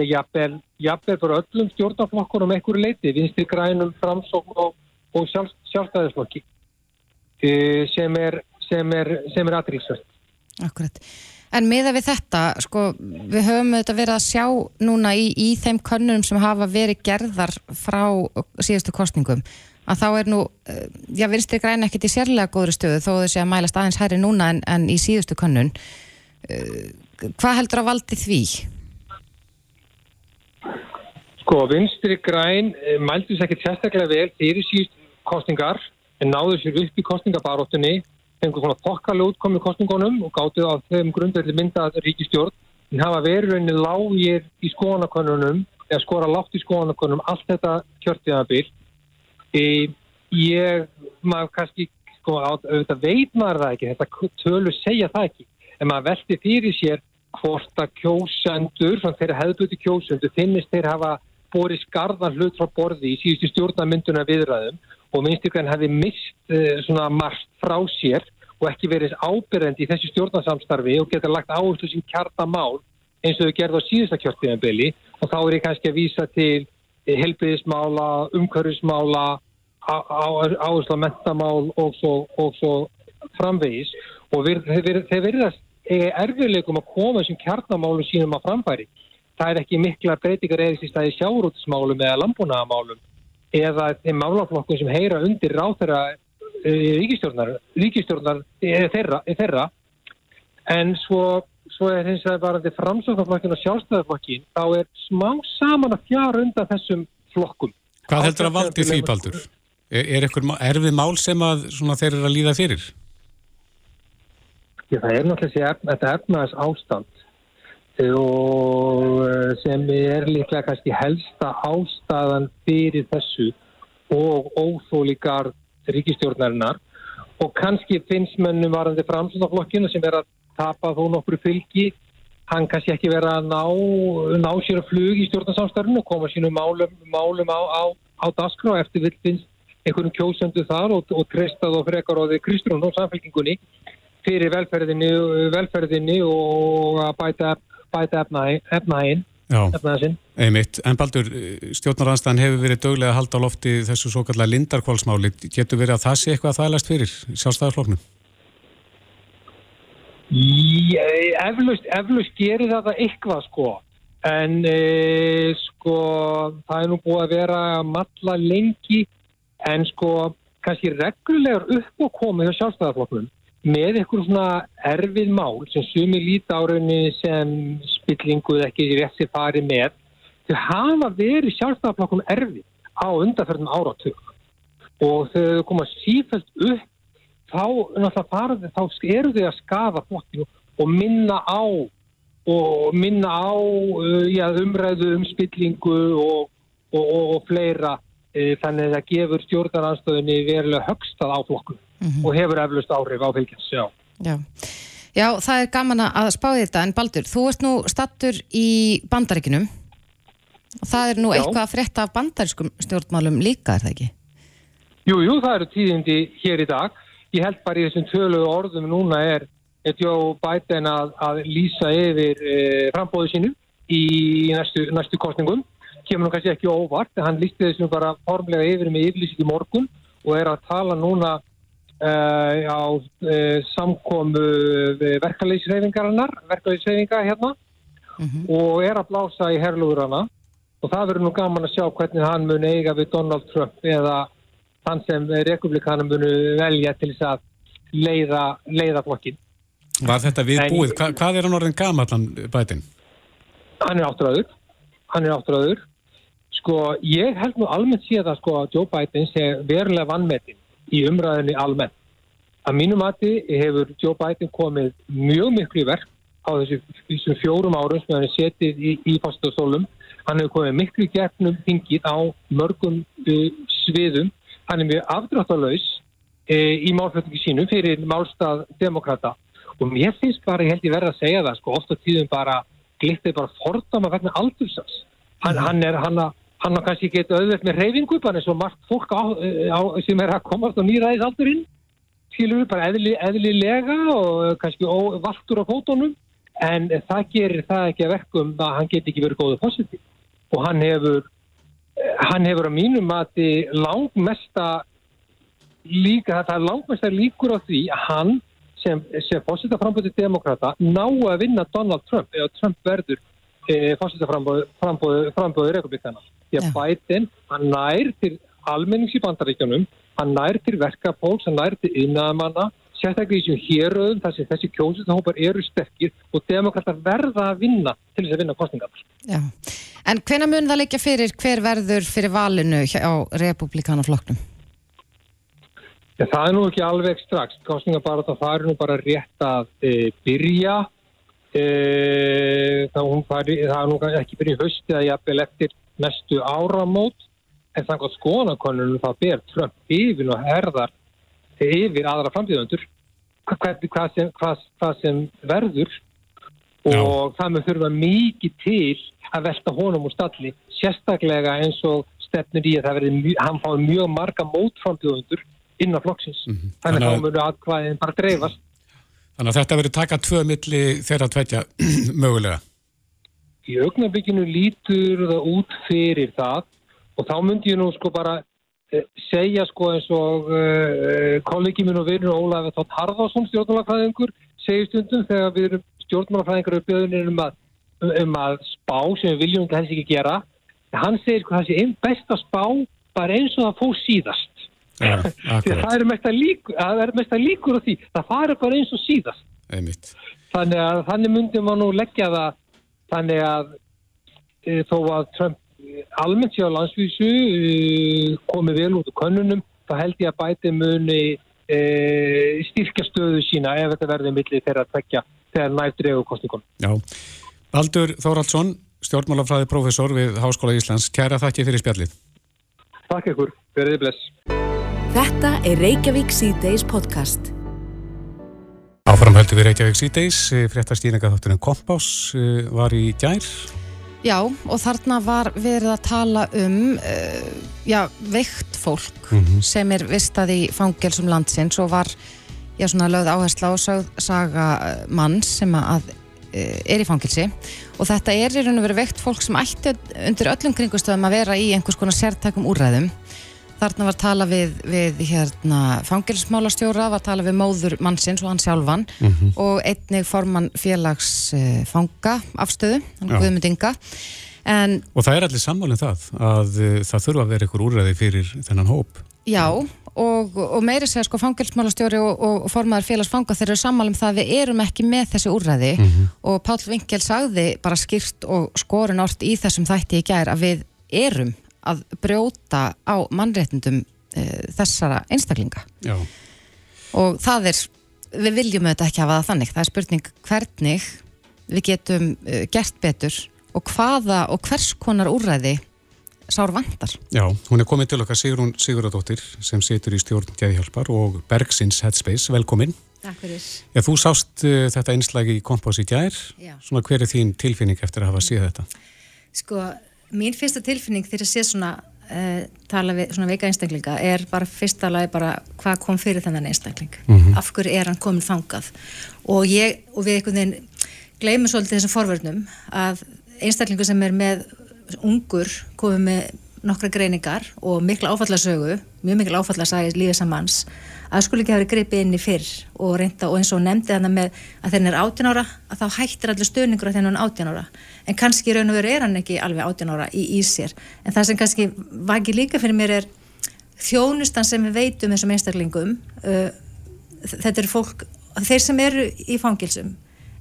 jafnvel fyrir öllum stjórnarflokkur um einhverju leiti, vinstri grænum framsókn og, og sjálf, sjálfstæðisflokki uh, sem er sem er, sem er aðríksvært. Akkurat. En miða við þetta, sko, við höfum þetta verið að sjá núna í, í þeim könnunum sem hafa verið gerðar frá síðustu kostningum, að þá er nú, eh, já, vinstri græn ekkert í sérlega góðri stöðu þó þessi að mælast aðeins hæri núna en, en í síðustu könnun. Eh, hvað heldur að valdi því? Sko, vinstri græn eh, mældi þess ekki sérstaklega vel fyrir síðustu kostningar en náðu sér upp í kostningabaróttunni fengur svona þokkalega útkomi kostningunum og gáttu á þeim grundverði myndað ríkistjórn en hafa verið rauninni lágir í skoðanakonunum eða skora lágt í skoðanakonunum allt þetta kjörtiðabil e, ég, maður kannski sko, auðvitað veit maður það ekki þetta tölu segja það ekki en maður veldi fyrir sér hvort að kjósendur, svona þeirra hefðbuti kjósendur finnist þeir hafa borið skarðan hlut frá borði í síðustu stjórnamynduna viðræðum og minnstíkvæðin hefði mist uh, svona margt frá sér og ekki verið ábyrðandi í þessu stjórnarsamstarfi og geta lagt áherslu sem kjarta mál eins og þau gerði á síðasta kjörtíðanbili og þá er ég kannski að vísa til helbriðismála, umhverfismála, áherslu að mentamál og svo, og svo framvegis og þeir verðast erfiðleikum að koma þessum kjartamálum sínum að framfæri. Það er ekki mikla breytingar eða í staði sjárútismálum eða lambunamálum eða þeim málaflokkum sem heyra undir ráþæra eh, ríkistjórnar, ríkistjórnar þeirra, þeirra en svo, svo er hins vegar varandi framsóknarflokkin og sjálfstæðarflokkin þá er smá saman að fjara undan þessum flokkum. Hvað heldur að valdi því, Baldur? Er, er eitthvað erfið mál sem að þeir eru að líða fyrir? Já, það er náttúrulega þetta efnaðs ástand og eh, sem er líklega kannski helsta ástæðan fyrir þessu og óþólíkar ríkistjórnarinnar og kannski finnst mönnum varandi framsvöndaflokkinu sem er að tapa þó nokkru fylgi. Hann kannski ekki vera að ná, ná sér að flug í stjórnarsamstærnu og koma sínum málum, málum á, á, á dasgra og eftir vil finnst einhvernum kjósendu þar og, og treysta þá frekar á því kristrún og samfélkingunni fyrir velferðinni, velferðinni og að bæta bæta efnaðinn einmitt, en Baldur, stjórnaranstæðan hefur verið döglega að halda á lofti þessu svo kallar lindarkválsmáli, getur verið að það sé eitthvað að læst fyrir sjálfstæðarfloknum? Eflust, eflust gerir þetta eitthvað sko. En e, sko það er nú búið að vera matla lengi en sko kannski reglulegur upp og komið á sjálfstæðarfloknum með eitthvað svona erfið mál sem sumi líti árauninni sem spillinguð ekki rétt sér farið með þau hafa verið sjálfstæðarflokkum erfið á undanferðin áratug. Og þau koma sífælt upp þá, farið, þá eru þau að skafa flokkinu og minna á og minna á uh, já, umræðu um spillingu og, og, og, og fleira uh, þannig að það gefur stjórnaranstöðinni verulega högstað á flokkinu mm -hmm. og hefur eflust áhrif á fylgjans, já. já. Já, það er gaman að spáði þetta, en Baldur, þú ert nú stattur í bandaríkinum og það er nú já. eitthvað að frétta af bandarískum stjórnmálum líka, er það ekki? Jú, jú, það eru tíðindi hér í dag. Ég held bara í þessum tölu orðum núna er Joe Biden að, að lýsa yfir e, frambóðu sínu í næstu, næstu kostningum. Kemur nú kannski ekki óvart, en hann lýsti þessum bara formlega yfir með yfirlýsing í morgun og er að tala núna Uh, á uh, samkomu verkefæliðsreyfingarinnar verkefæliðsreyfinga hérna mm -hmm. og er að blása í herluðurana og það verður nú gaman að sjá hvernig hann mun eiga við Donald Trump eða hann sem republikanum munu velja til þess að leiða, leiða flokkin Var þetta viðbúið? Hva, hvað er hann orðin gaman bætin? Hann er átturöður hann er átturöður sko ég held nú almennt síðan að sko að Joe Biden sé verulega vannmetinn í umræðinni almennt. Að mínum mati hefur Joe Biden komið mjög miklu verk á þessu, þessum fjórum árum sem hann er setið í, í fastastólum. Hann hefur komið miklu í gefnum þingið á mörgum uh, sviðum. Hann er mjög afdráttalauðs e, í málflutningi sínum fyrir málstað demokrata og mér finnst bara, ég held ég verða að segja það sko, ofta tíðum bara glittið bara fordama vegna aldursans hann, Mhm. hann er, hann að hann á kannski geta auðvelt með reyfingu bara eins og margt fólk á, á, sem er að komast á nýræðisaldurinn skilur við bara eðli, eðlilega og kannski ó, valtur á fótónum en það gerir það ekki að verkum að hann geti ekki verið góðu fósiti og hann hefur eh, hann hefur að mínum mati langmesta líka, það er langmesta líkur á því að hann sem, sem fósitaframböðu demokrata ná að vinna Donald Trump eða Trump verður e, fósitaframböðu republikana því að. Biden, hann nær til almennings í bandaríkjunum hann nær til verkapóls, hann nær til innaðamanna, sérstaklega í þessum héröðum þar sem þessi kjósutahópar eru sterkir og demokrata verða að vinna til þess að vinna kostningar. Já. En hvena mun það leikja fyrir hver verður fyrir valinu hjá republikanaflokknum? Ja, það er nú ekki alveg strax. Kostningabarata það er nú bara rétt að e, byrja. E, það, fari, það er nú ekki byrja í hausti að jafnvel eftir næstu áramót. En þannig að skoðanakonunum það ber Trump yfir og herðar yfir aðra framtíðöndur hvað, hvað, sem, hvað, hvað sem verður. Og það með þurfa mikið til að velta honum úr stalli sérstaklega eins og stefnir í að það verði, hann fái mjög marga mótframtíðöndur innan flokksins. Þannig að Þannig að- þá munu atkvæðin bara dreifast. Þannig að þetta verður taka tvö milli þeirra tveggja mögulega. í augnablikinu lítur það út fyrir það og þá myndi ég nú sko bara segja sko eins og uh, kollegi minn og vinur Ólafur Tótt Harðarsson stjórnmálafræðingur segir stundum þegar við erum stjórnmálafræðingar upp bjöðunir um að, um að spá sem við viljum helst ekki gera hann segir sko það sé einn besta spá bara eins og það fór síðast. Að akkurat, það er mest að líkur, er að líkur á því. Það fari bara eins og síðast. Einmitt. þannig að þannig myndi maður nú leggja það þannig að e, þó að Trump almennt sér á landsvísu e, komið vel út úr könnunum þá held ég að bæti muni e, styrkja stöðu sína ef þetta verður millið þeirra að tvekja þegar nært dregu kostningun. Já. Baldur Þóraldsson, stjórnmálafræði professor við Háskóla Íslands, kæra þakki fyrir spjallið. Takk ykkur, verðið bless. Þetta er Reykjavík C-Days podcast. Áfram heldur við Reykjavík síðdeis, fréttastýringa þátturinn Kompás eh, var í gær. Já, og þarna var verið að tala um uh, já, veikt fólk sem er vistað í fangelsum landsins og var já, svona lögð áhersla sög, saga eh, manns sem að uh, er í fangelsi. Og þetta er í raun og verið veikt fólk sem ætti undir öllum kringustöðum að vera í einhvers konar sértækum úrræðum Þarna var tala við, við hérna, fangilsmálastjóra, var tala við móður mannsins og hann sjálfan og einnig formann félags uh, fanga afstöðu, hann. Guðmund Inga. En Og það er allir sammálinn það að uh, það þurfa að vera ykkur úrræði fyrir þennan hóp. já, og, og meiri segja sko fangilsmálastjóri og, og formaður félags fanga þeir eru sammálum það að við erum ekki með þessi úrræði og Páll Vinkel sagði bara skýrt og skorin orð í þessum þætti í gær að við erum að brjóta á mannréttindum uh, þessara einstaklinga. Já, og það er, við viljum auðvitað ekki hafa það þannig, það er spurning hvernig við getum uh, gert betur og hvaða og hvers konar úrræði sár vandar. já, hún er komið til okkar Sigrún Sigurðardóttir sem situr í stjórn Geðhjálpar og Bergsins Headspace, velkomin. Takk fyrir. Já, þú sást uh, þetta einslagi í Kompás í gær, Já. svona hver er þín tilfinning eftir að hafa séð þetta? Sko, mín fyrsta tilfinning þegar ég sé svona uh, tala við svona veika einstaklinga er bara fyrsta lagi bara hvað kom fyrir þennan einstakling. Af hverju er hann komin fangað og ég, og við einhvern veginn gleymum svolítið þessum forvörnum að einstaklingu sem er með ungur komið með nokkra greiningar og mikla áfallasögu mjög mikla áfallasæði lífið samanns að skuli ekki hafa verið gripið inn í fyrr og reynda og eins og nefndi þannig með að hann er 18 ára að þá hættir allir stöðningur að hann er 18 ára. En kannski í raun og veru er hann ekki alveg 18 ára í, í sér. En það sem kannski vaki líka fyrir mér er þjónustan sem við veitum þessum einstaklingum uh, þetta eru fólk þeir sem eru í fangilsum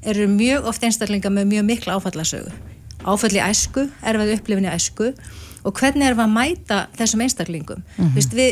eru mjög oft einstaklinga með mjög mikla áfallasögu. Áfall í æsku, erfið upplifin í æsku og hvernig erum við að mæta þessum einstaklingum? Mm -hmm. við,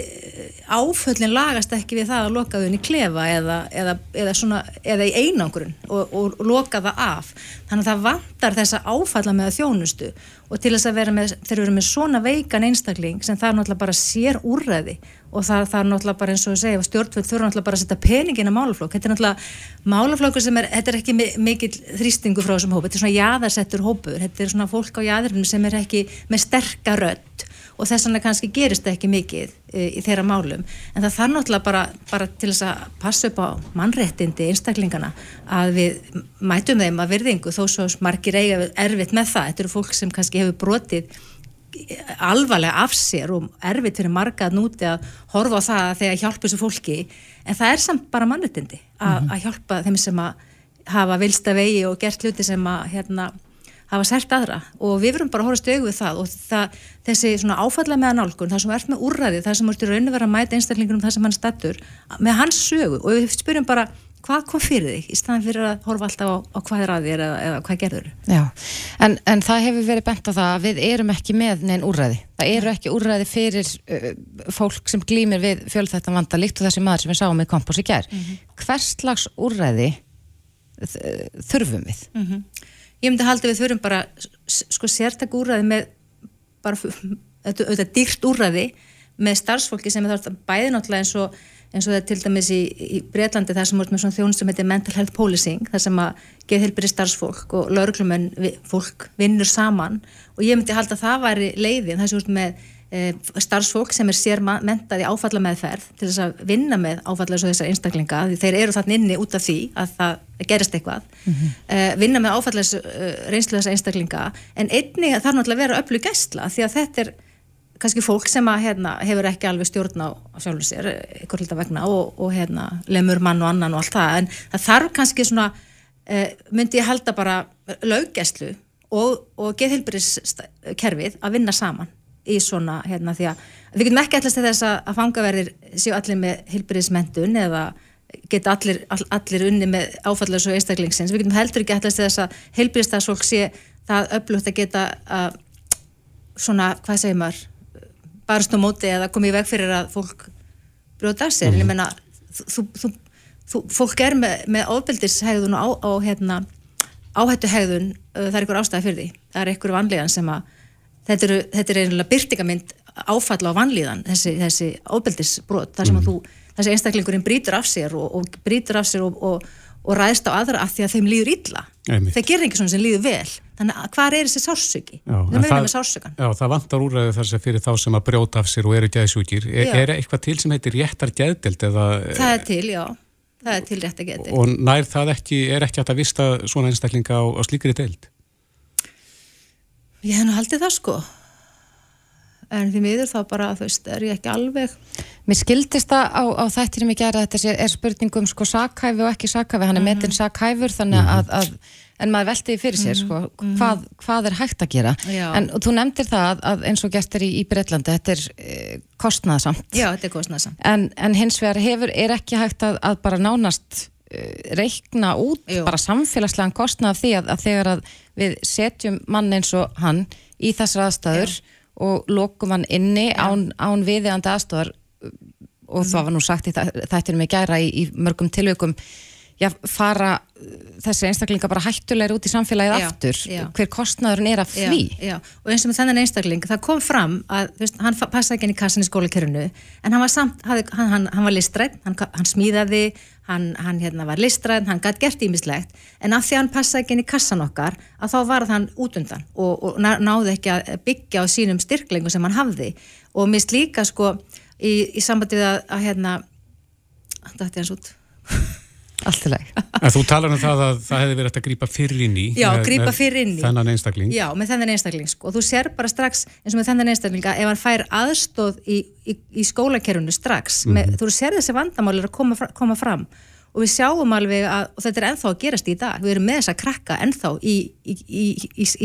áföllin lagast ekki við það að loka þau inn í klefa eða, eða, eða, svona, eða í einangrun og, og, og loka það af. Þannig að það vantar þessa áfalla með þjónustu. Og til þess að vera með, þeir eru með svona veikan einstakling sem það er náttúrulega bara sér úrræði og það, það er náttúrulega bara eins og að segja stjórnvöld þurfa náttúrulega bara að setja peningin að málaflokk. Þetta er náttúrulega málaflokkur sem er þetta er ekki mikil þrýstingu frá þessum hópu þetta er svona jaðarsettur hópur, þetta er svona fólk á jaðarinn sem er ekki með sterka rödd. Og þess vegna kannski gerist það ekki mikið e, í þeirra málum. En það þarf náttúrulega bara, bara til þess að passa upp á mannréttindi einstaklingana að við mætum þeim að virðingu þó svo margir eiga erfitt með það, þetta eru fólk sem kannski hefur brotið alvarlega af sér og erfitt fyrir marga að núti að horfa á það þegar hjálpa þessu fólki. En það er samt bara mannréttindi að, mhm. hjálpa þeim sem að hafa vilsta vegi og gert hluti sem að hérna hafa sært aðra. Og við verum bara að hóra stögu við það og það, þessi svona áfallega með að nálgun, það sem er með úrræði, það sem er raun og vera að mæta einstaklingunum það sem hann stattur, með hans sögu. Og við spyrjum bara hvað kom fyrir þig í staðan fyrir að horfa alltaf á, á hvað er að þér eða, eða hvað gerður Já, en, en það hefur verið bent á það að við erum ekki með neinn úrræði. Það eru ekki úrræði fyrir uh, fólk sem glýmir við fjölþættan vanda líkt og þessi maður sem við sáum með kompós í ger mm -hmm. hvers slags úrræði þurfum við? Mm -hmm ég myndi halda við þurfum bara sko sértak úrræði með bara auðvitað dýrt úrræði með starfsfólki sem er þarf bæði náttúrulega eins og, eins og það til dæmis í, í Breitlandi þar sem voruð með svona þjónust sem heitir mental health policing þar sem að geð helbiri starfsfólk og lauruglumenn fólk vinnur saman. Og ég myndi halda að það væri leiðin þess að með Eh, starfsfólk sem er sér mentað í áfalla meðferð til þess að vinna með áfalla eins og þessar einstaklinga því þeir eru þannig inni út af því að það gerist eitthvað. Mm -hmm. vinna með áfalla eh, reynslu þessar einstaklinga. En einni þarf náttúrulega að vera öllu gæstla því að þetta er kannski fólk sem að, hérna, hefur ekki alveg stjórn á sjálfur sér, ykkur hluta vegna og, og hérna, lemur mann og annan og allt það. En það þarf kannski svona myndi ég halda bara löggæslu og, og geðhilbyrðiskerfið að vinna saman í svona, hérna, því að við getum ekki allast til þess að fangaverðir séu allir með hilbriðismentun eða geta allir, all, allir unni með áfallega svo einstaklingsins, við getum heldur ekki allast til þess að hilbriðstafsfólk sé það öflugt að geta að svona, hvað segir maður barst á móti eða komið í veg fyrir að fólk brjóta sér, mm. ég mhm. menna þú, þú, þú, fólk er með, með ofbeldishegðun og á, á hérna, áhættu hegðun, það er einhver ástæði fyrir því, það er einhver vanlegan sem að þetta, eru, þetta er einhverja byrtingamind áfalla á vanlíðan, þessi, þessi ábeldisbrot, þar sem mm. þú, þessi einstaklingurinn brítur af sér og, og brítur af sér og, og, og ræðist á aðra af því að þeim líður illa. Einmitt. Þeir gerir ekki svona sem líður vel. Þannig að hvað er þessi sársöki? Við mögum með sársökan. Já, það vantar úræði þar sem fyrir þá sem að brjóta af sér og eru geðsúkir. Er, er eitthvað til sem heitir réttar geðdelt? Eða, það er til, já. Það er til réttar geðdelt. Og nær það ekki, er ekki að vista svona einstaklinga á, á slíkri deild? Ég hef nú haldið það sko en því miður þá bara, þú veist, er ég ekki alveg Mér skildist það á, á þættinum ég gera þetta er spurningum sko sakhæfi og ekki sakhæfi, hann er mm -hmm. metin sakhæfur þannig að, mhm. að, en maður veltiði fyrir sér sko, mm -hmm. hvað, hvað er hægt að gera Já. en þú nefndir það að eins og gestur í, í Breitlandi, þetta er eh, kostnaðsamt. Já, þetta er kostnaðsamt en, en hins vegar hefur, er ekki hægt að, að bara nánast uh, reikna út Jú. bara samfélagslegan kostnað af því að þegar að við setjum mann eins og hann í þessar aðstæður Já og lokum hann inni ja. án, án viðeigandi aðstofar og mm. það var nú sagt í þættinum í gæra í, í mörgum tilveikum já, fara þessi einstaklinga bara hættulegur út í samfélagið já, aftur. já. hver kostnaðurinn er af því. og eins og með þennan einstakling, það kom fram að veist, hann passaði ekki inn í kassan í skólakerfinu en hann var samt, hann, hann, hann var listræð hann, hann smíðaði hann, hann hérna, var listræð, hann gæti gert ímislegt en af því hann passaði ekki inn í kassan okkar að þá var hann út undan og, og náði ekki að byggja á sínum styrklingu sem hann hafði. Og mist líka sko í, í sambandið að, að hérna þetta er hans út Allt í leg. Þú talar um það að það hefði verið að grípa fyrir inn í. Já, grípa fyrir inn í. Þennan einstakling. Já, með þennan einstakling sko. Og þú sér bara strax eins og með þennan einstaklinga ef hann fær aðstóð í, í, í skólakerfunu strax. Mm -hmm. með, þú sér þessi vandamálir að koma, koma fram og við sjáum alveg að, og þetta er ennþá að gerast í dag, við erum með þess að krakka ennþá í, í, í,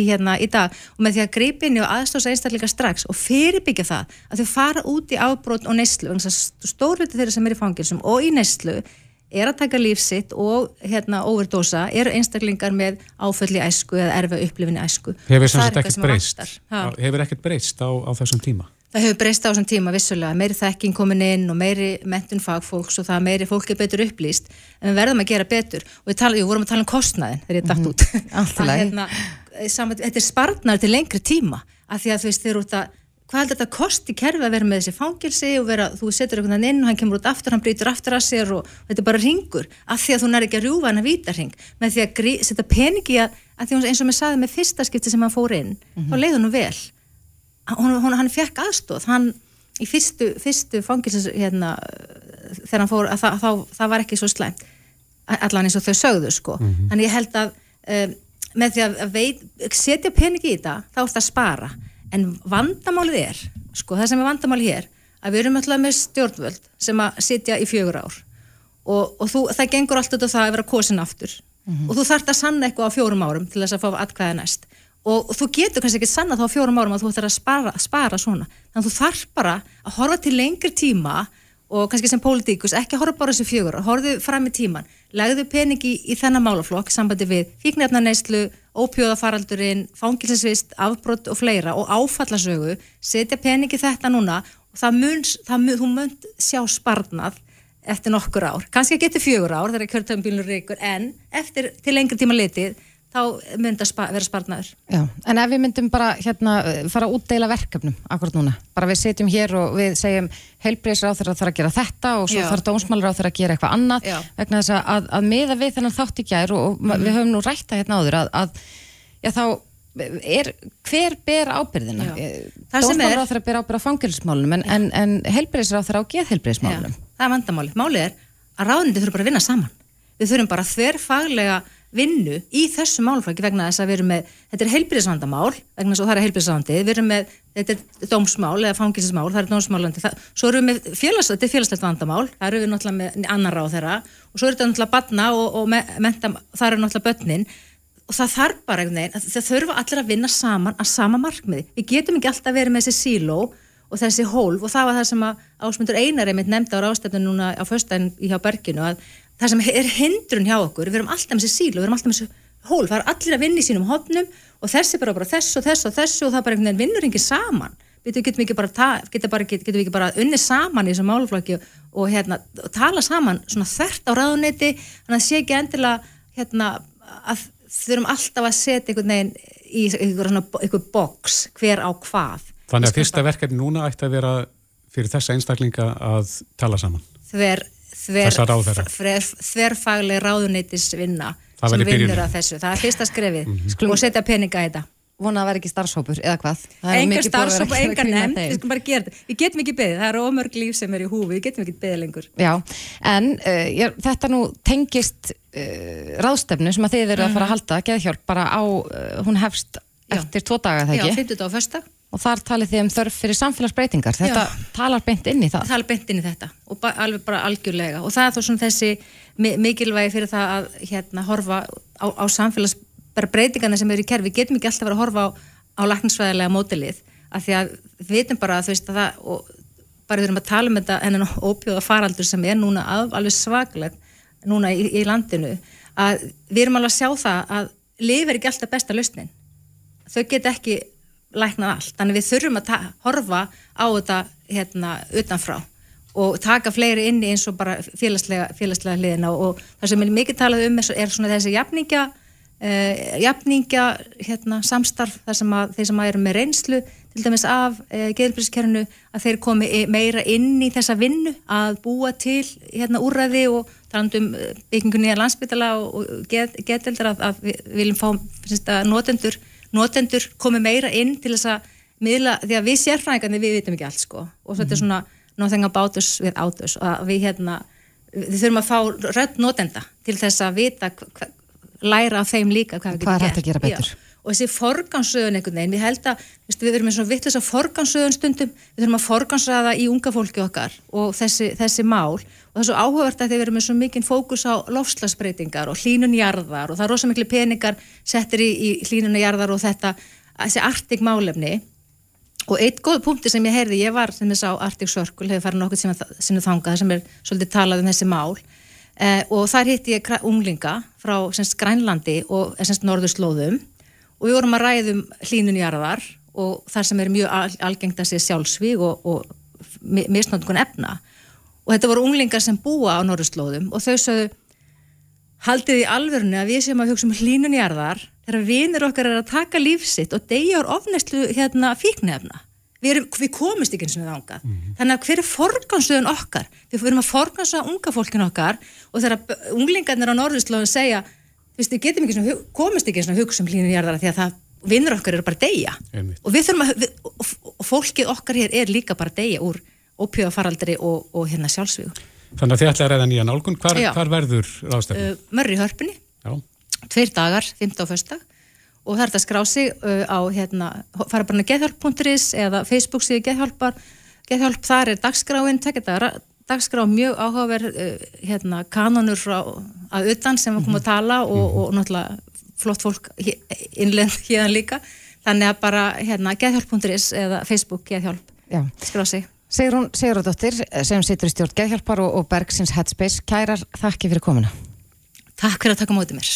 í hérna í dag og með því að greipinni og aðstóðs einstaklinga strax og fyrirbyggja það að þau fara út í ábrót og neyslu, stórluti þeirra sem er er að taka lífsitt og hérna overdosa eru einstaklingar með áfölli æsku eða erfa upplifinni æsku. Hefur það ekkert breyst? Hefur ekkert breyst á, á þessum tíma? Það hefur breyst á þessum tíma vissulega, meiri þekking komin inn og meiri mentun fagfólks og það meiri fólk er betur upplýst en við verðum að gera betur og við tala, jú, vorum að tala um kostnaðin þegar ég dætt mhm. út. Alltaf. Hérna, eh, saman, þetta er sparnar til lengri tíma af því að þú veist þeir eru út að hvað heldur þetta kosti kerfi að vera með þessi fangilsi og vera, þú setur einhvern veginn inn og hann kemur út aftur, hann brýtur aftur að sér og, og þetta er bara ringur, af því að þú nær ekki að rjúfa hann að vítarring, með því að setja peningi að, að því eins og mér saði með fyrsta skipti sem hann fór inn, mm -hmm. þá leiði hann vel. Hann, hann, hann fekk aðstóð hann í fyrstu, fyrstu fangilsis hérna, þegar hann fór að það, það, það var ekki svo slæmt. Allan eins og þau sögðu sko. Mm -hmm. þannig ég held að um, með því að veit, setja peningi í þetta þá þetta en vandamálið er, sko það sem er vandamálið hér, að við erum alltaf með stjórnvöld sem að sitja í fjögur ár. Og, og þú, það gengur alltaf það að vera kosin aftur. Mm -hmm. og þú þarfst að sanna eitthvað á fjórum árum til þess að fá atkvæða næst. Og, og þú getur kannski ekki sanna þá á fjórum árum að þú þarf að spara, spara svona, þannig að þú þarf bara að horfa til lengri tíma og kannski sem pólitíkus, ekki horfa bara þessu fjögur horfðu fram í tíman, legðu peningi í, í þennan málaflokk sambandi við fíknefnaneyslu, ópjóðafaraldurinn fangilsvist, afbrott og fleira og áfallasögu, setja peningi þetta núna og það mun, það mun þú mun sjá sparnað eftir nokkur ár, kannski getur fjögur ár þegar kjörtöfumbilur reykur, en eftir til lengri tíma litið þá myndi að spa, vera sparnaður. Já, en ef við myndum bara hérna fara að útdeila verkefnum akkurat núna, bara við setjum hér og við segjum heilbreyðsra á þeirra þarf að gera þetta og svo Já. þarf dómsmálur á þeirra að gera eitthvað annað Já. vegna þess að, að miða við þennan þátt í gær og, og mm. við höfum nú rætta hérna áður að, að já, þá er, hver ber ábyrðina? Dómsmálur á þeirra ber ábyrð á fangilsmálunum en, en, en heilbreyðsra á þeirra á geðheilbreyðsmálunum. Það er vandamáli. Máli er að ráðnindi þurfa bara að vinna saman. Við þurfum bara þverfaglega vinnu í þessu málflokki vegna þess að við erum með, þetta er heilbyrðisvandamál vegna þess að það er heilbyrðisvandi, við erum með þetta er dómsmál eða fangilsismál, það er dómsmálandi, það, svo erum við með félags, þetta er félagslegt vandamál, það eru við náttúrulega með annar á þeirra og svo er þetta náttúrulega batna og, og me, menta, það eru náttúrulega börnin. Og það þarf bara einhvern veginn, það þurfa allir að vinna saman að sama markmiði, við getum ekki alltaf verið með þessi síló og þessi hólf og það var það sem að ásmundur einar einmitt nefnda á rástefnun núna á föstæðin hjá Berginu að það sem er hindrun hjá okkur, við erum alltaf með þessi síl og við erum alltaf með þessi hól, það er allir að vinna í sínum hodnum og þessi bara bara þess og þess og þessu og það bara einhvern veginn vinnur ekki saman. Við getum ekki bara, getum bara, getum ekki bara unni saman í þessum máluflokki og, og hérna, tala saman svona þert á ráðuneyti, þannig að sé ekki endilega hérna, að þurfum alltaf að setja einhvern veginn í einhver boks hver á hvað. Þannig að fyrsta verkefni núna ætti að vera fyrir þessa einstaklinga að tala saman. Þver, þverfagleg ráðuneytisvinna sem vinnur að þessu, það er fyrsta skrefið. Mm -hmm. og setja peninga í þetta. Vona að verði ekki starfshópur eða hvað? Enga starfshópur, enga nefn við skulum bara gera þetta, við getum ekki beðið. Það eru ómörg líf sem er í húfi, við getum ekki beðið lengur. Já, en uh, ég, þetta nú tengist uh, ráðstefnu sem að þið eru að fara að mhm. halda, geðhjálp bara á, uh, hún hefst eftir tvo daga þegar ekki? Já, 50 dag og första og þar talið þið um þörf fyrir samfélagsbreytingar. Þetta Já. talar beint inn í það. Talar beint inn í þetta. Og ba alveg bara algjörlega. Og það er þó svona þessi mikilvægi fyrir það að hérna horfa á, á samfélagsbreytingarna sem eru í kerfi, getum ekki alltaf verið að horfa á, á lakninsvæðilega mótilið af því að við veitum bara að þú veist að það og bara við erum að tala um þetta hennan ópjóða faraldur sem er núna af, alveg svagleg núna í, í landinu að við erum alveg að sjá það að lif er ekki alltaf besta lausnin. Þau get ekki læknað allt, þannig við þurfum að horfa á þetta hérna utanfrá og taka fleiri inni eins og bara félagslega, félagslega hliðina. Og, og það sem er mikið talað um er svona þessi jafningja uh, jafningja hérna, samstarf þar sem að þeir sem að eru með reynslu til dæmis af eh, geðurbilskernu að þeir komi meira inn í þessa vinnu að búa til hérna úrræði og talandum eh, byggingunni að landsbytala og, og geðeldar að, að við viljum fá notendur notendur komi meira inn til þess að miðla, því að við sérfræðingarnir við vitum ekki allt sko og þetta er mhm. svona nothing about us with out us og við hérna, við þurfum að fá rödd notenda til þess að vita læra af þeim líka hvað. Hvað er hægt að gera betur? Já og þessi forgansröðun einhvern veginn, við held að við verum með svona vittlis að forgansröðun stundum. Við þurfum að forgansraða í unga fólki okkar og þessi, þessi mál. Og það er svo áhugavert að þið verum með svo mikinn fókus á lofslagsbreytingar og hlínunjarðar og það er rosa miklu peningar settir í, í hlínunjarðar og þetta þessi artig málefni. Og eitt góð punkti sem ég heyrði, ég var sem þess á Arctic Circle, hefur farið nokkur sem þangað sem er svolítið talað um þessi mál. Eh, og þar hitti ég unglinga frá semst Grænlandi og semst og við vorum að ræðum hlínun í arðar og þar sem er mjög algengt að sé sjálfsvíg og, og misnóttun efna. Og þetta voru unglingar sem búa á norðurslóðum og þau sögðu haldið í alverðinu að við sem að hugsa um hlínun í arðar þegar vinir okkar er að taka lífsitt og deyja á ofnæslu hérna fíknefna við, erum, við komist ekki eins og við ángað mm -hmm. þannig að hver er forgansöðun okkar? Við erum að forgansöða unga fólkin okkar og þegar unglingarnir á Norðurslóðin segja, þú veist, við getum ekki svona, komist ekki og hugsa um hlýnum jarðara því að það vinnur okkar eru bara að deyja og við þurfum að, við, og, og fólkið okkar hér er líka bara að deyja úr ópjöðafaraldri og, og hérna sjálfsvíðu Þannig að þið ætlaði að reyða nýjan álgun, hvar, hvar verður ráðstefni? Uh, Mörri hörpunni, Já. tveir dagar, 15. og 1. og það er þetta skrá sig uh, á hérna, fara bara geðhjálp.is eða Facebook síðu geðhjálpar geðhjálp, þar er dagskráin dagskrá mjög áhugaverð uh, hérna, kanonur frá að utan sem við komum að tala og, -hmm. og, og náttúrulega flott fólk innlend hérna líka. Þannig að bara hérna, geðhjálp.is eða Facebook geðhjálp. Skrá sig. Sigrun Sigurðardóttir sem situr í stjórn Geðhjálpar og, og Bergsins Headspace. Kærar þakki fyrir komuna. Takk fyrir að taka mótið mér.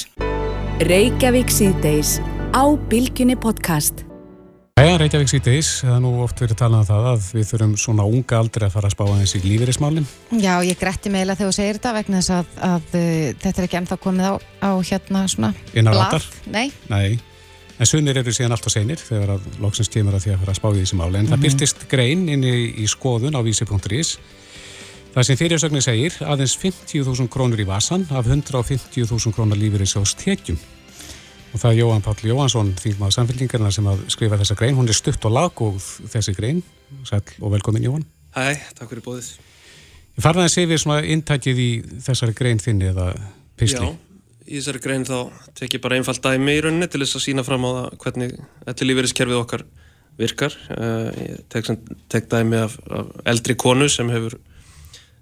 Reykjavík síðdeis á Bilginni podcast Æja, Reykjavík síðdeis, það er nú oft verið talað um það að við þurfum svona unga aldrei að fara að spá aðeins í lífeyrismálinn Já, ég gretti meila þegar þú segir þetta vegna þess að, að, uh, þetta er ekki ennþá komið á, á hérna svona blad Nei, Nei. En sunnir eru síðan allt og seinir þegar að loksins kemur að því að fara að spá í þessi máli. En mm -hmm. það mhm. byrtist grein inni í skoðun á vísi.is. Það sem fyrirsögnin segir aðeins 50.000 krónur í vasan af 150.000 krónar lífur í sjóst tekjum. Og það er Jóhann Páll Jóhansson, þingmaður samfélgingarna sem að skrifa þessa grein. Hún er stutt og laggóð þessi grein. Sæl og velkomin Jóhann. Hæ, takk fyrir bóðið. Ég farði að segja við svona intækið í þessari grein þinni eða písli. Já í þessari grein þá tek ég bara einfalt dæmi í rauninni til þess að sína fram á það hvernig allir lífeyriskerfið okkar virkar. Uh, ég tek, tek dæmi af, af eldri konu sem hefur,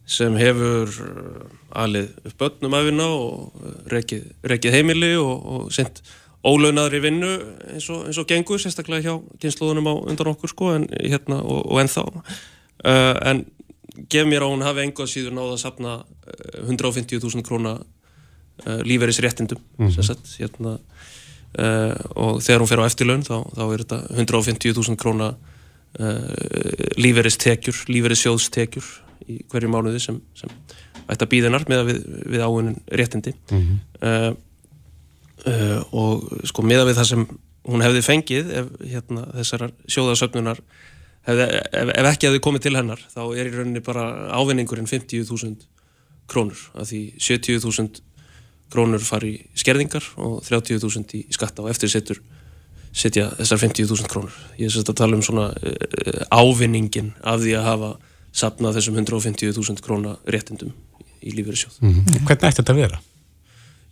sem hefur eh, alið upp börnum af vinna og eh, rekið, rekið heimili og, og sendt ólaunaðri vinnu eins og, eins og gengur, sérstaklega hjá kynnslóðunum á undan okkur sko en, hérna, og, og ennþá. Uh, en gef mér á hún hafi enga síður náða að sapna 150.000 króna uh, lífeyrisréttindum mm -hmm. sagt, hérna, uh, og þegar hún fer á eftirlaun þá, þá er þetta 150.000 króna uh, lífeyristekjur, lífeyrissjóðstekjur í hverju mánuði sem, sem ætti að býðinar með við, við áunin réttindi mm -hmm. og sko með við það sem hún hefði fengið ef hérna, þessar sjóðasöfnunar hefði, ef, ef ekki hefði komið til hennar þá er í rauninni bara ávinningurinn 50.000 krónur af því 70.000 krónur fari í skerðingar og 30.000 í skatta og eftir setur setja þessar 50.000 krónur. Ég er sérst að tala um svona uh, ávinningin af því að hafa sapnað þessum 150.000 króna réttindum í lífeyrisjóð. Mm -hmm. Hvernig ætti þetta að vera?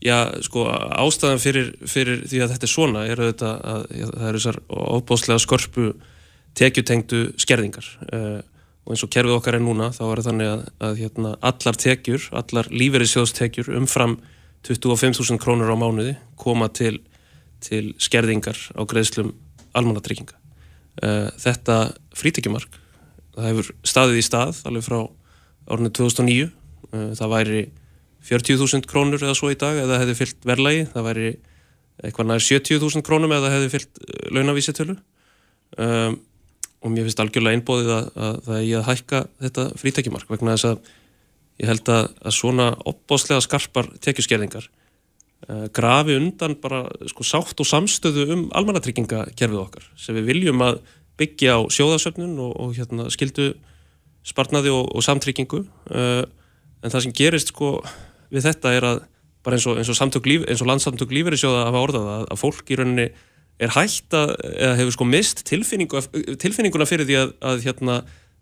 Já, sko, ástæðan fyrir, fyrir því að þetta er svona er auðvitað að já, það eru þessar óbóðslega skorpu tekjutengdu skerðingar uh, og eins og kerfið okkar er núna þá er þannig að, að hérna, allar tekjur, allar lífeyrisjóðstekjur umfram 25.000 krónur á mánuði koma til, til skerðingar á greiðslum almannatrygginga. Uh, þetta frítekjumark, það hefur staðið í stað alveg frá árinu 2009. Uh, það væri 40.000 krónur eða svo í dag eða hefði fyllt verðlægi. Það væri eitthvað nær 70.000 krónum eða hefði fyllt uh, launavísitölu. Um, og mér finnst algjörlega einbóðið að, að það er ég að hækka þetta frítekjumark vegna þess að ég held að, að svona opbáslega skarpar tekjuskerðingar uh, grafi undan bara sko, sátt og samstöðu um almannatryggingakerfið okkar sem við viljum að byggja á sjóðasöfnun og, og hérna, skildu sparnaði og, og samtryggingu uh, en það sem gerist sko, við þetta er að bara eins og, og, líf, landsamtök lífeyri sjóða hafa orðað að, að fólk í rauninni er hægt að, eða hefur sko mist tilfinningu, tilfinninguna fyrir því að, að hérna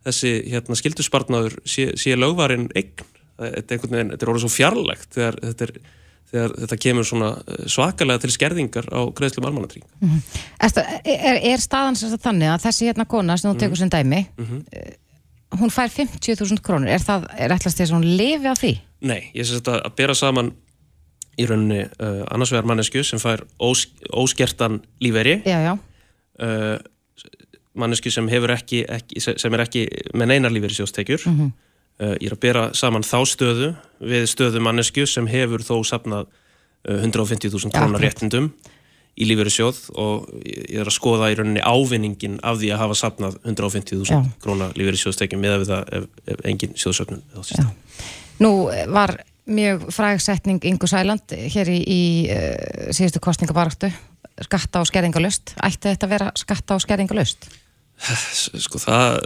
þessi hérna, skildusbarnaður sé, sé lögvarinn eign. Þetta er, er orðið svo fjarlægt þegar þetta, er, þegar þetta kemur eh, svakalega til skerðingar á greiðslum almanatrík. Mm -hmm. Er, er staðan þannig að þessi hérna kona sem þú tekur sem dæmi, mm -hmm. hún fær 50.000 krónur, er það er ætlast þess að hún lifi á því? Nei, ég syns að að bera saman í rauninni uh, annars vegar mannesku sem fær ós, óskertan lífeyri. Uh, mannesku sem, ekki, ekki, sem er ekki með neinar lífeyrissjóðstekjur mm -hmm. Uh, ég er að bera saman þá stöðu við stöðu mannesku sem hefur þó sapnað uh, 150.000 krónar réttindum í lífeyrissjóð og ég er að skoða í rauninni ávinningin af því að hafa sapnað 150.000 krónar lífeyrissjóðstekjum með það ef, ef engin sjóðsöfnun Nú var mjög frægsetning Ingo Sæland hér í, í uh, síðustu kostningabaraktu skatta og skerðingalust ætti þetta að vera skatta og skerðingalust? Sko það,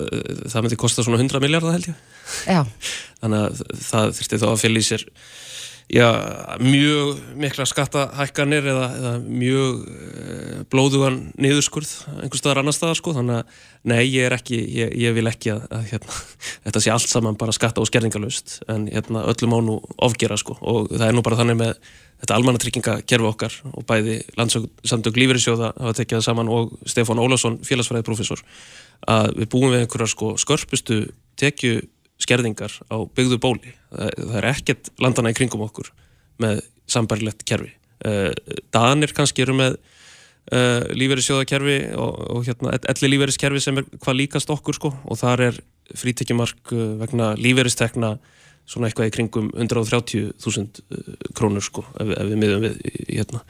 það myndi kosta svona 100 miljardar held ég. Já. Þannig að það þurfti þá að fylgja í sér já, mjög mikla skattahækkanir eða, eða mjög e, blóðugan niðurskurð einhver staðar annar staðar sko. Þannig að nei, ég er ekki, ég, ég vil ekki að, að hérna, þetta sé allt saman bara skatta og skerðingalust en hérna, öllum á nú ofgera sko. Og það er nú bara þannig með þetta almannatryggingakerfi okkar og bæði landsamtök lífeyrisjóða hafa tekið það saman og Stefán Ólásson, félagsfræðiprofessor að við búum við einhverja sko skörpustu tekju skerðingar á byggðu bóli. Það, er ekkert landana í kringum okkur með sambarilegt kerfi. Uh, Danir kannski eru með uh, lífeyrissjóðakerfi og, og hérna, elli lífeyriskerfi sem er hvað líkast okkur sko og þar er frítekjumark uh, vegna lífeyristekna svona eitthvað í kringum 130.000 krónur sko ef, ef við miðum við hérna,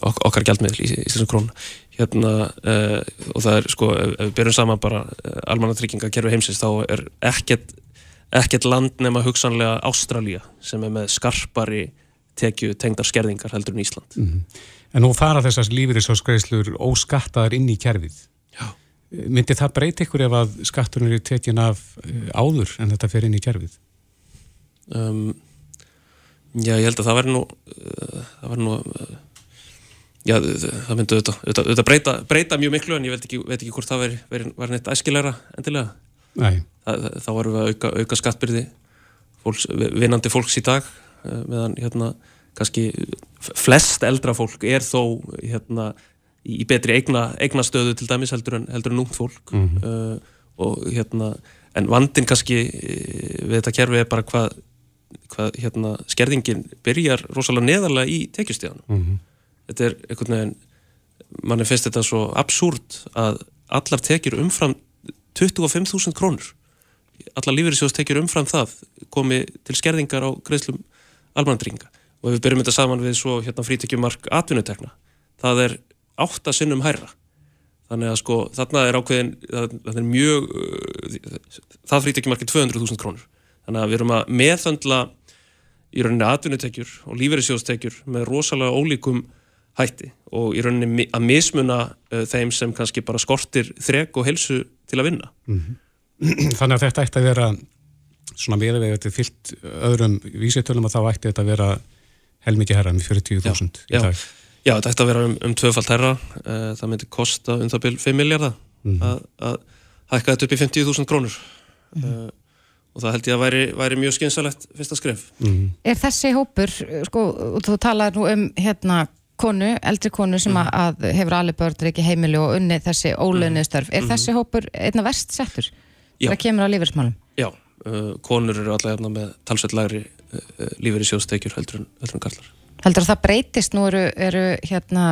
ok okkar gældmiðl í Íslands krónu hérna uh, og það er sko, ef við byrjum saman bara uh, eh, almannatryggingakerfi heimsins þá er ekkert, ekkert land nema hugsanlega Ástralja sem er með skarpari tekju tengdar skerðingar heldur en Ísland mm -hmm. En nú fara þessast lífeyrisáskreislur óskattaðar inn í kerfið Já. Myndi það breyti ykkur ef að skatturinn eru tekjun af uh, áður en þetta fer inn í kerfið? Um, já, ég held að það verður nú það verður nú Já, það myndi auðvitað, auðvitað, auðvitað breyta, breyta mjög miklu en ég veit ekki, veit ekki hvort það veri, var neitt æskilæra endilega. Nei. Það, þá varum við að auka, auka skattbyrði fólks, vinnandi fólks í dag eh, meðan hérna kannski flest eldra fólk er þó hérna í betri eigna, eigna stöðu til dæmis heldur en, heldur en ungt fólk mm -hmm. uh, og hérna en vandin kannski eh, við þetta kerfi er bara hvað, hvað hérna skerðingin byrjar rosalega neðarlega í tekjustíðanum. Mm -hmm þetta er einhvern veginn manni finnst þetta svo absúrt að allar tekjur umfram 25.000 krónur allar lífeyrisjós tekjur umfram það komi til skerðingar á greiðslum almanandringa og ef við byrjum þetta saman við svo hérna frítekjumark atvinnutekna það er átta sinnum hærra. Þannig að sko þarna er ákveðin það er mjög það frítekjumark er 200.000 krónur. Þannig að við erum að meðhandla í rauninni atvinnutekjur og lífeyrisjóstekjur með rosalega ólíkum hætti og í rauninni að mismuna uh, þeim sem kannski bara skortir þreg og helsu til að vinna. Mm -hmm. Þannig að þetta ætti að vera svona þetta er fyllt öðrum vísitölum að þá ætti þetta að vera helmikið herra með 40.000 í dag. Já, þetta ætti að vera um, um tvöfald herra. Uh, það myndi kosta um það byrj 5 miljardar mm -hmm. að hækka þetta upp í 50.000 krónur. Mm -hmm. uh, og það held ég að væri, væri mjög skynsalegt fyrsta skref. Mhm. Er þessi hópur, sko, þú talaði nú um hérna konu, eldri konu sem mm. að hefur alveg börn ekki heimili og unni þessi ólöðnið störf. Er mm. þessi hópur einna verst settur? Það kemur á lífeyrismálum? Já, uh, konur eru alltaf hérna með talsveit lagri uh, lífeyri sjóðstekjur heldur en, heldur en kallar. Heldur að það breytist? Nú eru, eru hérna,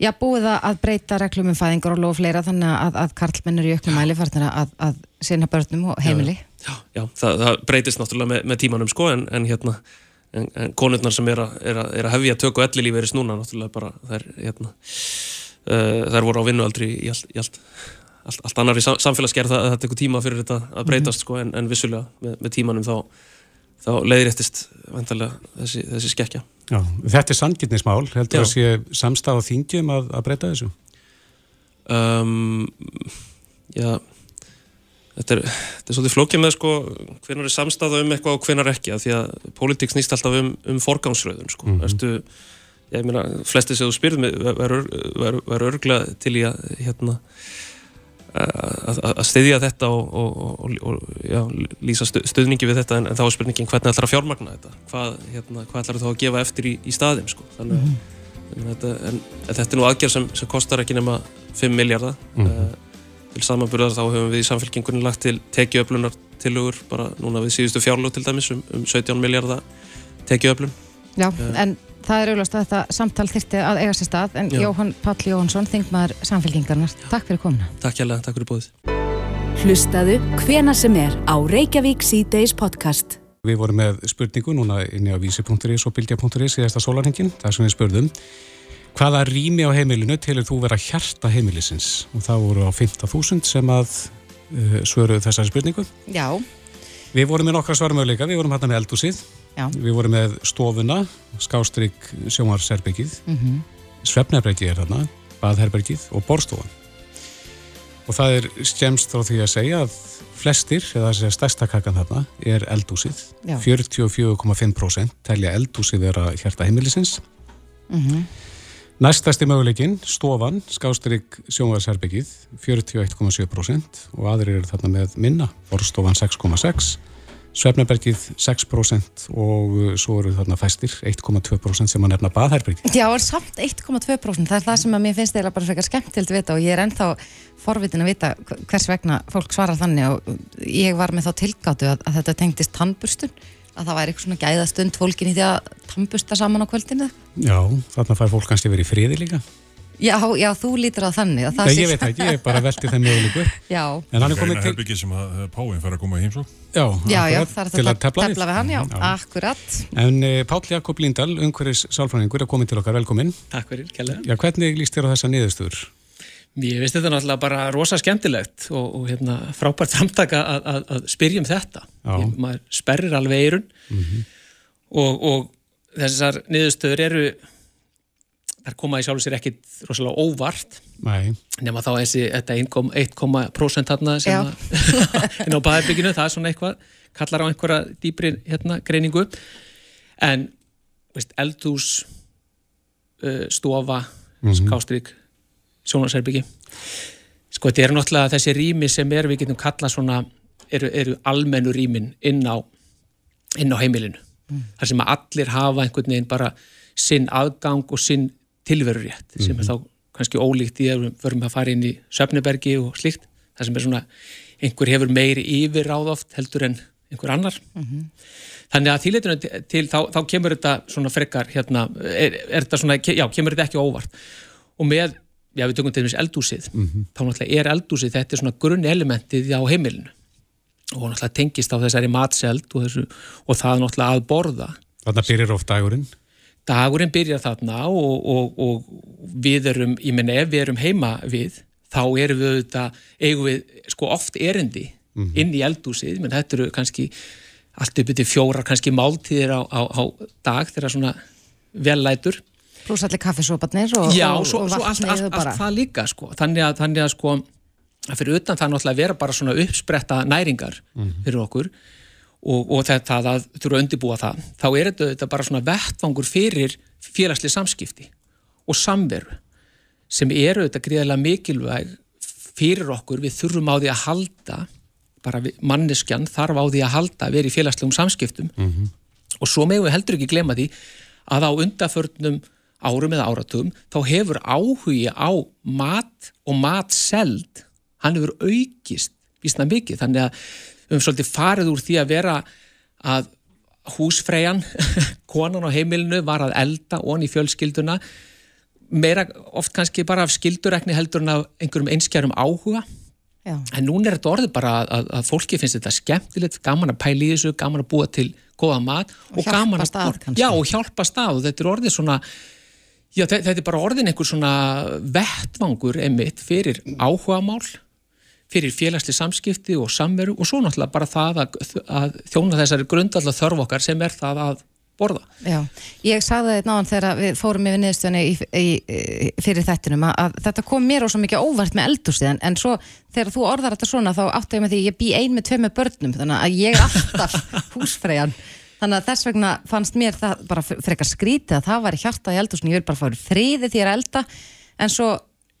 já búið að breyta reglum um fæðingar og lof fleira þannig að, að karlmennir í auknum mæli farnir að, að sinna börnum og heimili. Já, já, já það, það breytist náttúrulega með, með tímanum sko en, en hérna en, en konurnar sem er að, er að, er að hefja tökku ellilíferis núna náttúrulega bara þær, hérna, uh, þær voru á vinnualdri í allt, í allt, allt, allt annar í samfélagsgerð það, það tekur tíma fyrir þetta að breytast mm -hmm. sko, en, en vissulega með, með tímanum þá, þá leiðréttist þessi, þessi skekkja Já, Þetta er sangirnismál, heldur Já. að sé samstað á þingjum að, að breyta þessu? Um, já Þetta er, þetta er svolítið flókið með sko hvenar er samstafa um eitthvað og hvenar ekki að því að pólitík snýst alltaf um, um forgámsröðun sko. Mm -hmm. Ég meina, flesti sem þú spyrðum verður örgla til í að hérna að stiðja þetta og, og, og, og já, lýsa stuðningi við þetta en, en þá er spurningin hvernig ætlar að fjármagna þetta hvað, hérna, hvað ætlar þá að gefa eftir í, í staðin sko. þannig að mm -hmm. þetta, en, en þetta er nú aðgerð sem, sem kostar ekki nema 5 miljardar mm -hmm. Til samanburðar þá hefum við í samfélkingunni lagt til tekiöflunar tilugur bara núna við síðustu fjárlug til dæmis um, um 17 miljardar tekiöflun Já, uh, en það er auðvitað að þetta samtal þyrti að eiga sér stað en já. Jóhann Páll Jóhansson, þingmaður samfélkingarnar Takk fyrir komuna. Takk hjálpa, takk fyrir bóðið Hlustaðu hvena sem er á Reykjavík C-Days podcast. Við vorum með spurningu núna inn í á vísi.is og bildja.is í þesta sólarhengin, það sem við spurðum Hvaða rými á heimilinu tilur þú vera hjarta heimilisins? Og það voru á 15.000 sem að uh, svöruðu þessari spurningu. Já. Við vorum með nokkra svarmöðuleika, við vorum hérna með eldúsið, við vorum með stofuna, skástrygg sjómarserbyggið, mm -hmm. svefnherbergið er þarna, baðherbergið og borstofan. Og það er skemst frá því að segja að flestir, eða þess að stærsta kakan þarna, er eldúsið. Já. 44,5% telja eldúsið vera hjarta heimilisins. Mhm. Næstasti möguleikin, stofan, skástrygg sjónvarsherbyggið, 41,7% og aðrir eru þarna með minna, borstofan 6,6%, svefnabergið 6% og uh, svo eru þarna fæstir 1,2% sem að nefna baðherbyggið. Já, en samt 1,2% það er það sem að mér finnst eiginlega bara frekar skemmtild að vita og ég er ennþá forvitin að vita hvers vegna fólk svarar þannig og ég var með þá tilgáttu að, að þetta tengdist tannburstun að það væri eitthvað svona gæðastund fólkin í því að tannbursta saman á kvöldinu Já, þarna fær fólk kannski verið í friði líka. Já, já, þú lítur á þannig að það Nei, ég veit það ekki, ég er bara velti þeim möguleikur. Já, En hann er Það komið til... herbyggi sem að eh, Páinn fær að koma í heimsók. Já, já, já, það er til þetta að tefla við hann, já, akkurat En uh, Páll Jakob Líndal, umhverfis sálfræðingur, er komið til okkar, velkomin. Takk fyrir, kærlega. Já, hvernig líst þér á þessa niðurstöður? Ég veist þetta náttúrulega bara rosa skemmtilegt og, og hérna, frábært framtaka að, að, að spyrja um þetta. Ég, maður sperrir alveg eirun og, og þessar niðurstöður eru, þar koma í sjálfu sér ekkit rosalega óvart. Nei, nema þá þessi, þetta 1,1% þarna sem Já. að inn á baðherbygginu, það er svona eitthvað kallar á einhverja dýpri hérna, greiningu. En veist, eldhús uh, stofa mm skástrík sjónarsherbyggi sko þetta eru náttúrulega þessi rými sem er við getum kallað svona eru, eru almennu rýmin inn á inn á heimilinu. Þar sem að allir hafa einhvern veginn bara sinn aðgang og sinn tilverurétt sem er þá kannski ólíkt í að við förum að fara inn í Söfnebergi og slíkt. Þar sem er svona einhver hefur meiri yfirráð oft heldur en einhver annar. Þannig að þýleitunum til þá, þá kemur þetta svona frekar hérna, er, er þetta svona, já, kemur þetta ekki óvart. Og með, já við tökum til þess eldúsið, þá náttúrulega er eldúsið þetta er svona grunnelementið á heimilinu. Og náttúrulega tengist á þessari matseld og, þessu, og það náttúrulega að borða. Þarna byrjar oft dagurinn. dagurinn byrjar þarna og, og, og við erum, ég menna ef við erum heima við, þá erum við auðvitað, eigum við sko oft erindi inn í eldúsið, menn þetta eru kannski allt uppið til fjórar kannski máltíðir á, á, á dag þegar svona vellætur pluss allir kaffisóparnir og, Já, og, svo, og svo allt, allt, allt það líka sko. þannig að, þannig að sko fyrir utan það náttúrulega vera bara svona uppspretta næringar fyrir okkur og, og þetta að þurfa að undirbúa það þá er þetta, þetta bara svona vettvangur fyrir félagsli samskipti og samveru sem eru þetta gríðarlega mikilvæg fyrir okkur, við þurfum á því að halda bara manneskjan þarf á því að halda að vera í félagslegum samskiptum. Og svo megum við heldur ekki glema því að á undaförnum árum eða áratugum þá hefur áhugi á mat og matseld hann hefur aukist vísna mikið þannig að við höfum svolítið farið úr því að vera að húsfreyjan konan á heimilinu var að elda onni í fjölskylduna meira oft kannski bara af skildurekni heldur en af einhverjum einskjærum áhuga Já. En núna er þetta orðið bara að, að, að fólki finnst þetta skemmtilegt, gaman að pæla í þessu, gaman að búa til góða mat Og og, gaman að, kannski. Já, og hjálpa stað og þetta er orðið svona, já, þe- þetta er bara orðin einhver svona vettvangur einmitt fyrir áhugamál, fyrir félagsli samskipti og samveru og svo náttúrulega bara það að, að þjóna þessari grundallar þörf okkar sem er það að borða. Já, ég sagði þetta náðan þegar við fórum yfir í, fyrir þettinum að, að þetta kom mér og svo mikið óvart með eldúsið en, svo þegar þú orðar þetta svona þá áttu ég með því ég bý ein með tvei með börnum þannig að ég er alltaf húsfreyjan þannig að þess vegna fannst mér það bara frekar skrítið að það var í hjarta í eldúsinu ég vil bara fá friði því að elda. En svo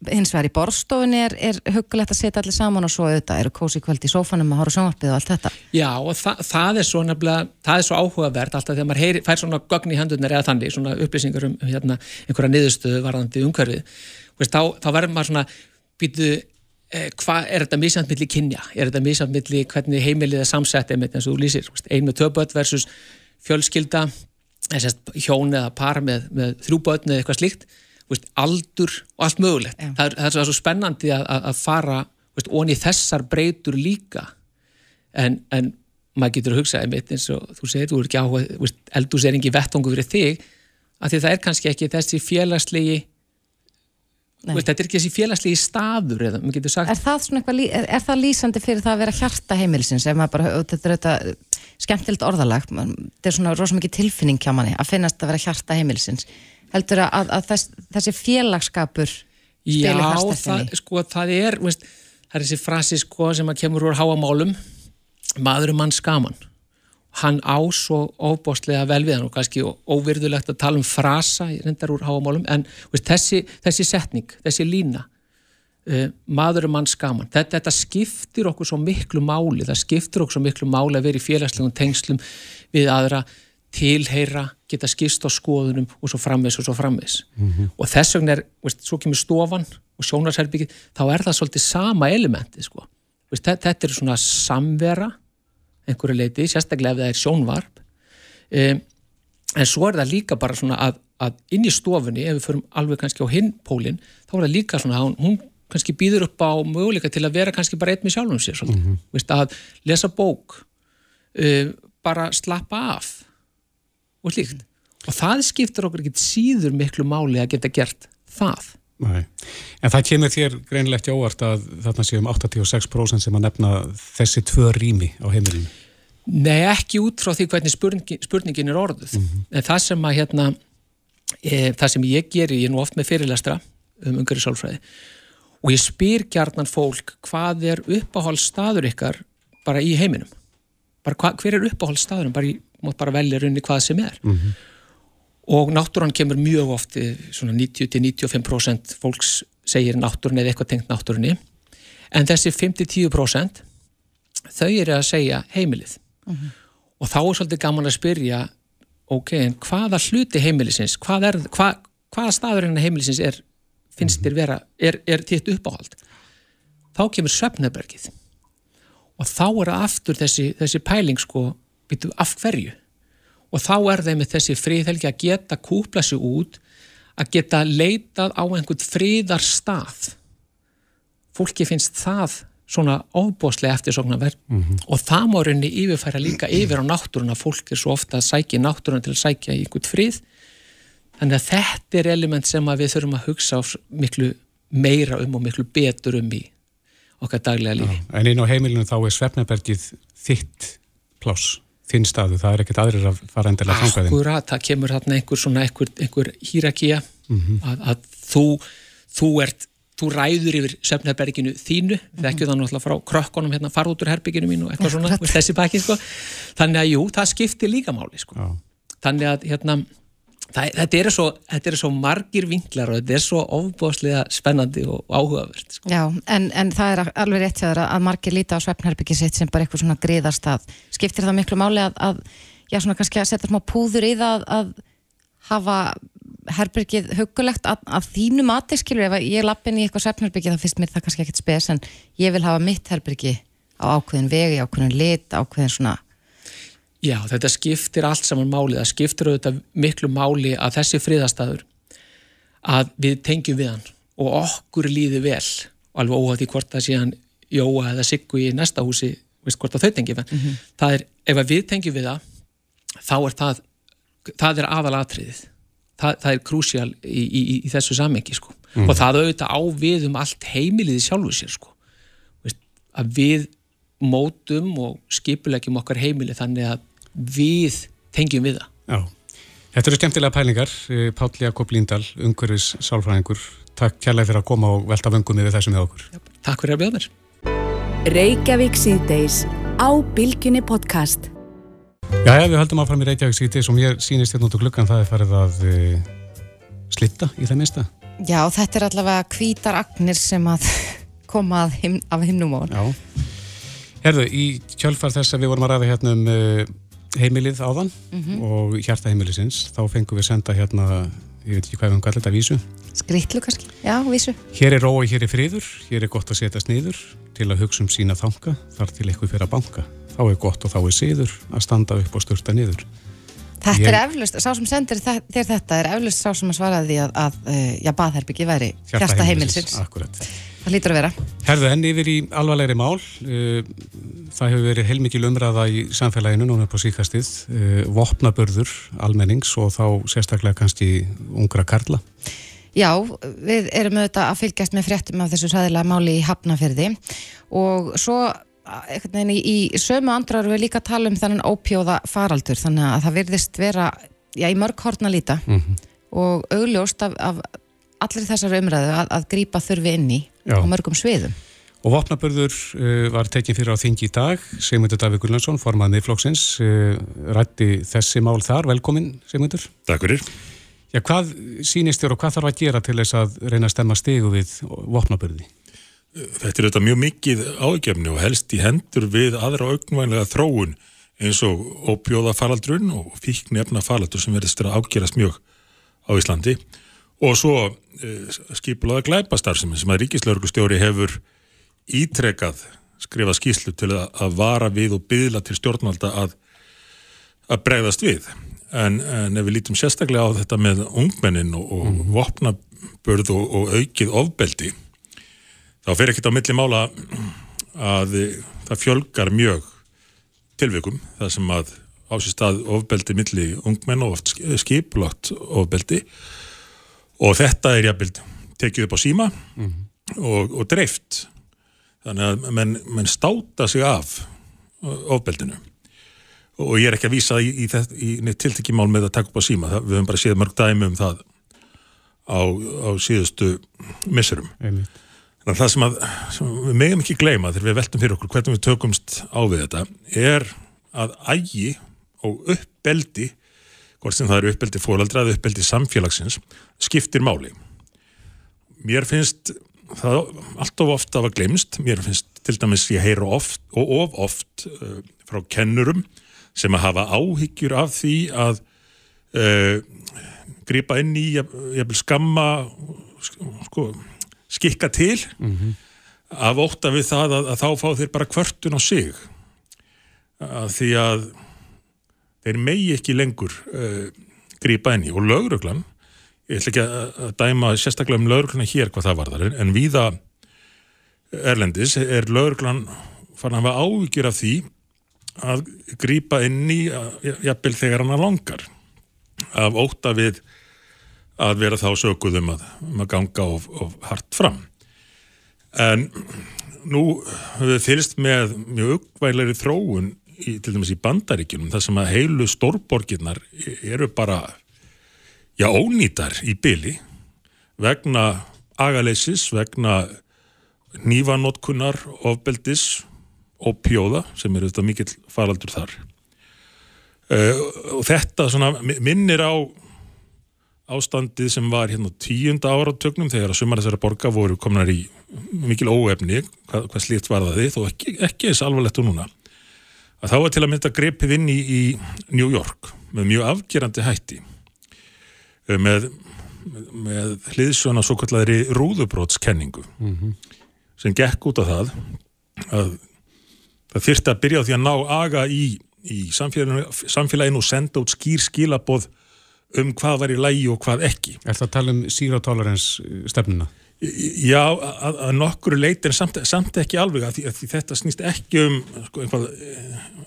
hins vegar í borstofunni er, er hugulegt að setja allir saman og svo auðvitað eru kósi kvöld í sófanum að horfa sjónvarpið og allt þetta. Já, og þa það er svo það er svo áhugavert alltaf þegar maður heyri, fær svona gögn í handurnar eða þannig, svona upplýsingar um hérna, einhverja niðurstöðu varðandi umhverfið. Þá, þá verður maður svona býtu, hvað er þetta misjant milli kynja, er þetta misjant milli hvernig heimilið er samsett einmitt eins og þú lýsir, ein með töpöld versus fjölskylda, hjón eða par með, með þrjúbötn eða eitthvað slíkt, veist, aldur og allt mögulegt, það er, það er svo- það er svo spennandi að, að að fara veist, onni þessar breytur líka. En, en maður getur að hugsa einmitt eins og þú segir, þú er ekki áhuga eldús er ekki vettungu fyrir þig af því það er kannski ekki þessi félagslegi. Veist, þetta er ekki þessi félagslegi staður eða sagt Er það, eitthvað, er, er það lýsandi fyrir það að vera hjarta maður bara, þetta er þetta skemmtilegt orðalag, þetta er svona rosa mikið tilfinning hjá manni að finnast að vera hjarta heimilisins. Heldur að, að þess, þessi félagskapur Já, það, sko, það er veist, það er þessi frasi sko, sem að kemur úr háamálum maður er mann skaman hann á svo óbóstlega vel við hann og kannski óvirðulegt að tala um frasa í reyndar úr háamálum en veist, þessi, þessi setning, þessi lína uh, maður er mann skaman þetta, þetta skiptir okkur svo miklu máli það skiptir okkur svo miklu máli að vera í félagslegum tengslum við aðra tilheyra, geta skist á skoðunum og svo framvegs og svo framvegs og þess vegna er, veist, svo kemur stofan og sjónarsherbyggi, þá er það svolítið sama elementi, sko. Veist, þetta er svona samvera einhverju leiti, sérstaklega ef það er sjónvarp. Um, en svo er það líka bara svona að, að inn í stofunni, ef við förum alveg kannski á hinn pólinn, þá er það líka svona að hún, hún kannski býður upp á möguleika til að vera kannski bara einn með sjálfum sér svolítið, veist, að lesa bók uh, bara slappa af og slíkt. Og það skiptir okkur ekki síður miklu máli að geta gert það. Nei. En það kemur þér greinlegt í óvart að þarna séum 86% sem að nefna þessi tvö rými á heimilinu. Nei, ekki út frá því hvernig spurningin, spurningin er orðuð. En það sem að hérna, e, það sem ég geri, ég er nú oft með fyrirlestra um umhverju sálfræði og ég spyr gjarnan fólk hvað er uppáhaldsstaður ykkar bara í heiminum. Bara hva, hver er uppáhaldsstaðurum, bara, í, mátt bara velja runni hvað sem er. Og náttúran kemur mjög oft, eh, svona 90-95% fólks segir náttúrun eða eitthvað tengt náttúrunni. En þessi 5-10% þau eru að segja heimilið. Og þá er svolítið gaman að spyrja, ok, en hvaða hluti heimilisins, hvað er, hva, hvaða staður hennar heimilisins er, finnst þér vera, er, er þitt uppáhald? Þá kemur svefnabergið. Og þá er aftur þessi, þessi pæling, sko, býtu af hverju? Og þá er þeim með þessi friðhelgi að geta kúpla sig út, að geta leitað á einhvern friðarstað. Fólki finnst það svona ofbóslega eftirsóknarverð og það má rauninni yfirfæra líka yfir á náttúruna. Fólk er svo ofta að sækja í náttúruna til að sækja í einhvern frið. Þannig að þetta er element sem við þurfum að hugsa miklu meira um og miklu betur um í okkar daglega lífi. En inn á heimilinu þá er Svefnabergið þitt pláss, þinn staðu, það er ekkert aðrir að fara endilega að fanga þinn. Akkurat, það kemur þarna einhver svona einhver, einhver hýrakía að, að þú, þú ert þú ræður yfir söfnherberginu þínu, við ekki það náttúrulega frá krökkunum hérna fara út úr herberginu mínu og eitthvað svona þessi baki sko, þannig að jú, það skiptir líka máli sko, þannig að hérna, það, þetta eru svo þetta eru svo margir vinklar og þetta er svo ofbóðslega spennandi og áhugavert sko. Já, en, en það er alveg rétt þér að margir líta á svefnherbyggi sitt sem bara eitthvað svona griðarstað. Skiptir það miklu máli að, að já, svona kannski að setja smá púður í það að hafa herbergið hugulegt að, að þínu mati, skilur, ef ég lappin í eitthvað svefnherbyggi þá finnst mér það kannski ekkert spes en ég vil hafa mitt herbyggi á ákveðin vegi, ákveðin lit, ákveðin svona Já, þetta skiptir allt saman máli, það skiptir auðvitað miklu máli að þessi friðastæður að við tengjum við hann og okkur líði vel. Og alveg óhátt í hvort það sé hann Jóa eða Siggu í næsta húsi veist hvort að þau tengjum við mm það er, ef við tengjum við það þá er það það er aðalatriðið það, það er krúsjál í, í, í, í þessu samengi sko. og það auðvitað á við um allt heimiliði sjálfu sér sko. veist, að við mótum og skipulegjum okkar heimili þannig að við tengjum við það Já, þetta eru skemmtilega pælingar Eh, Páll Jakob Líndal, umhverfis sálfræðingur Takk kærlega fyrir að koma og velta vöngum yfir þessum með okkur Takk fyrir að bjóða mér Reykjavík síðdeis á Bilginni podcast. Já, já, við höldum áfram í Reykjavík síti sem ég sýnist hérna út á gluggan það er farið að e, slitta í það minnsta. Já, þetta er allavega hvítar agnir sem að koma að him, af himnum á Já, herðu, í kjölfar þess að við vorum að ræða hérna um e, heimilið áðan Mhm. og hjarta heimilisins, þá fengum við senda hérna, ég veit ekki hvað við um kallir þetta vísu. Skritlu kannski, já, vísu. Hér er rói, hér er friður, hér er gott að setjast niður til að hugsa um sína þanga, þar til eitthvað fyrir að banka. Þá er gott og þá er síður að standa upp og störta niður. Þetta Ég- er eflust, sá sem sendir þér þetta er eflust sá sem að svaraði því að, að uh, já, baðherbyggi væri hjarta heimilsins Akkurat. Það lítur að vera Herðu enn yfir í alvarlegri mál. Uh, Það hefur verið heilmikil umræða í samfélaginu núna upp á síkastið. Uh, Vopnabörður almennings og þá sérstaklega kannski ungra karla. Já, við erum auðvitað að fylgjast með fréttum af þessu sæðilega máli í Hafnafyrði og svo einhvern veginn í, í sömu andrar við líka að tala um þennan ópjóða faraldur þannig að það virðist vera já, í mörg hortna líta og augljóst af, af allir þessar umræðu að, að grípa þurfi inn í Já. á mörgum sviðum. Og vopnaburður uh, var tekinn fyrir á þingi í dag. Sigmundur Davík Gullansson, formaðið miðflokksins, uh, rætti þessi mál þar. Velkomin, Sigmundur. Takk fyrir. Já, hvað sýnist þér og hvað þarf að gera til þess að reyna að stemma stigu við vopnaburði? Þetta er þetta mjög mikið ágefni og helst í hendur við aðra augnvænlega þróun eins og óbjóða faraldrun og fíknefna faraldur sem verðist að ágerast mjög á Íslandi og svo uh, skipulaða glæpastarfsemi sem að ríkislaurglustjóri hefur ítrekað skrifa skýslu til að, vara við og byðla til stjórnvalda að, að bregðast við. En, en ef við lítum sérstaklega á þetta með ungmennin og, og mm. vopnabörð og, og aukið ofbeldi, þá fer ekkert á milli mála að það fjölgar mjög tilvikum þar sem að ásist að ofbeldi milli ungmenn og oft skipulagt ofbeldi og þetta er jafnveld tekið upp á síma Mhm. og, og dreift þannig að menn, menn státa sig af ofbeldinu og ég er ekki að vísa í, í, í, í neitt tiltekimál með að taka upp á síma það, við höfum bara séð mörg dæmi um það á, á síðustu misserum Einmitt. Að það sem, að, sem við megum ekki gleyma þegar við veltum fyrir okkur hvernig við tökumst á við þetta er að ægi og uppbeldi hvort sem það eru uppbeldi fóraldra eða uppbeldi samfélagsins skiptir máli. Mér finnst það allt of oft af að glemst, mér finnst til dæmis ég heyra oft og of oft uh, frá kennurum sem að hafa áhyggjur af því að uh, grípa inn í, jafnvel skamma sko, skikka til af ótta við það að, að þá fá þeir bara kvörtun á sig. Að því að þeir megi ekki lengur uh, grípa inn í. Og lögreglan ég ætla ekki að, dæma sérstaklega um lögregluna hér hvað það varðar en, en víða erlendis er lögreglan farin að hafa áhyggjur af því að grípa að- jafnvel þegar hann langar af ótta við að vera þá sökuðum að, um að ganga of, of hart fram. En nú höfum við fylgst með mjög uppvæglegri þróun í, til dæmis í bandaríkjunum þar sem að heilu stórborgirnar eru bara já, ónýtar í byli vegna agaleysis, vegna nýfanótkunnar, ofbeldis og pjóða sem eru þetta mikill faraldur þar. Uh, og þetta svona mi- minnir á ástandið sem var hérna tíunda áratögnum þegar að sumar þessara borga voru komnar í mikil óefni, hvað, hvað slíkt var það þið, þó ekki, ekki eins alvarlegt og núna. Að þá var til að mynda grepið inn í, í New York með mjög afgerandi hætti eh, með, með, hliðsjóna svo kalladri rúðubrótskenningu sem gekk út af það að það þyrfti að byrja á því að ná aga í, í samfélaginu og senda út skýr skilaboð um hvað var í lægi og hvað ekki. Er það að tala um zero tolerance stefnuna? Já, að, að nokkru leit en samt, samt ekki alveg að því, að því þetta snýst ekki um sko, einhvað,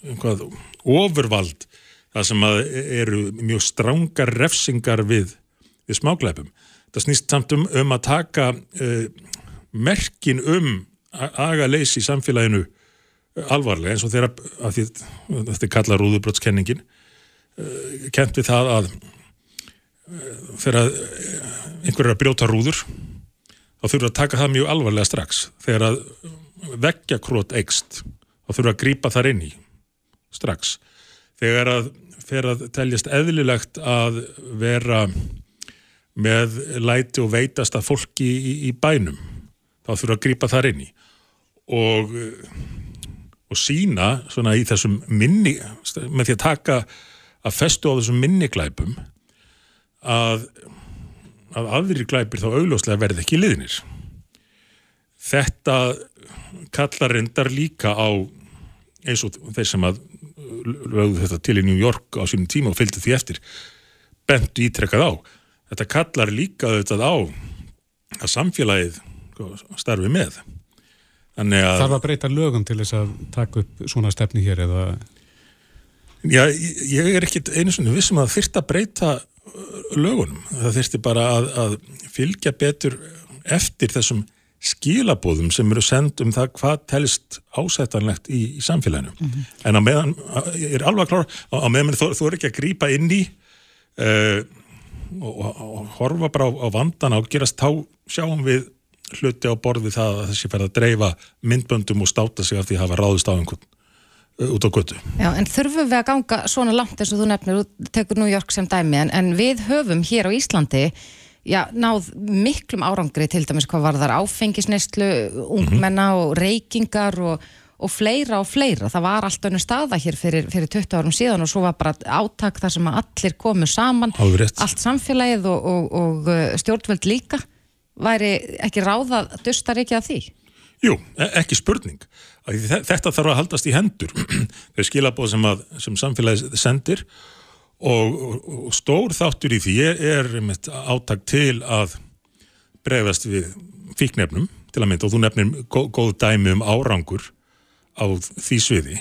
einhvað ofurvald það sem að eru mjög strángar refsingar við, við smáglæpum. Það snýst samt um, um að taka uh, merkin um aga leysi í samfélaginu alvarlega eins og þeirra, því, þetta er kallað rúðubrotskenningin, uh, kent við það að þegar einhver er að brjóta rúður þá þurfa að taka það mjög alvarlega strax. Þegar að veggja krót ekst þá þurfa að grípa þar inn í strax. Þegar að fer að teljast eðlilegt að vera með læti og veitast að fólki í, í bænum þá þurfa að grípa þar inn í. Og og sína svona í þessum minni með því að taka að festu á þessum minniglæpum að að aðri glæpir þá augljóslega verði ekki liðnir. Þetta kallar reyndar líka á eins og þeir sem að lögðu þetta til í New York á sínum tíma og fylgdi því eftir bentu ítrekkað á. Þetta kallar líka auðvitað á að samfélagið starfi með. Þannig að... Þarf að breyta lögum til þess að taka upp svona stefni hér eða... Já, ég er ekkit einu svona vissum að þyrst að breyta lögunum. Það þyrsti bara að, að fylgja betur eftir þessum skilabóðum sem eru send um það hvað telst ásættanlegt í, í samfélaginu. En á meðan, ég er alveg klára, á, meðan þú, þú er ekki að grípa inn í uh, og, og, og horfa bara á, á vandana og gerast þá sjáum við hluti á borði það að þessi fer að dreifa myndböndum og státa sig af því að hafa ráðist á einhvern út á götu. Já, en þurfum við að ganga svona langt eins og þú nefnir, þú tekur New York sem dæmi, en, en við höfum hér á Íslandi já, náð miklum árangri til dæmis hvað var þar áfengisneistlu, ungmenna og reykingar og, og fleira og fleira. Það var allt önnu staða hér fyrir, fyrir 20 árum síðan og svo var bara átak þar sem allir komu saman, allt samfélagið og, og, og uh, stjórnvöld líka. Væri ekki ráðað dustar ekki að því? Jú, e- ekki spurning. Þetta þarf að haldast í hendur. Þau skilabóð sem, sem samfélagið sendir og, og, stór þáttur í því er átak til að bregðast við fíknefnum til að mynda og þú nefnir gó, góð dæmi um árangur á því sviði.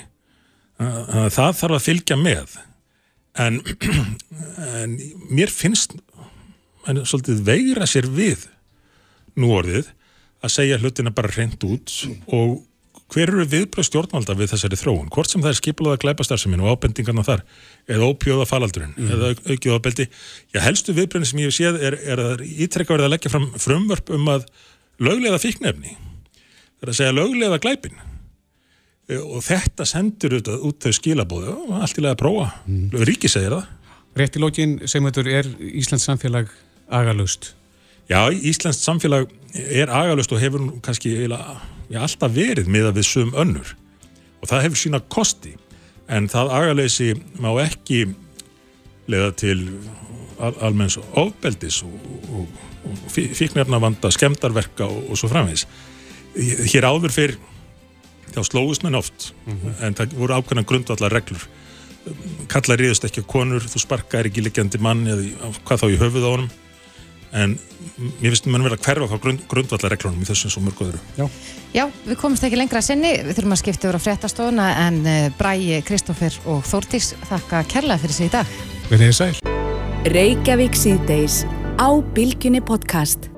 Það þarf að fylgja með en, en mér finnst en, svolítið veigra sér við nú orðið að segja hlutina bara reynd út og hver eru viðbröð stjórnvalda við þessari þróun, hvort sem það er skipulaða glæpastarsemin og ábendingarna þar eða ópjóða falaldurinn eða auk- aukið ábeldi já, helstu viðbröðin sem ég hef séð er, er að ítrekka verið að leggja fram frumvörp um að löglega fíknefni það er að segja löglega glæpin E, og þetta sendur auðvitað út þau skilabóðu og allt í lega að prófa. Mm. ríki segir það. Rétt í lókin, segmyndur, er Íslands samfélag agalust? Já, Íslands samfélag er agalust og hefur kannski eiginlega, já, alltaf verið miða við sum önnur. Og það hefur sína kosti en það agaleysi má ekki leiða til al almenns ofbeldis og, og, og fíknefnavanda, skemdarverka og, og svo framvegis. Hér áður fyrr þá slóðust menn oft en það voru ákveðna grundvallar reglur kallar ríðust ekki á konur þú sparkaðir ekki liggjandi mann eða hvað þá í höfuð á honum en mér finnst mann vel að hverfa á grund, grundvallar reglunum í þessum svo mörg öðru Já. Já, við komumst ekki lengra að sinni, við þurfum að skipta yfir á fréttastofuna en uh, Bræi, Kristófer og Þórdís þakka kærlega fyrir sig í dag. Verðið sæl. Reykjavík síðdeis á Bilginni podcast.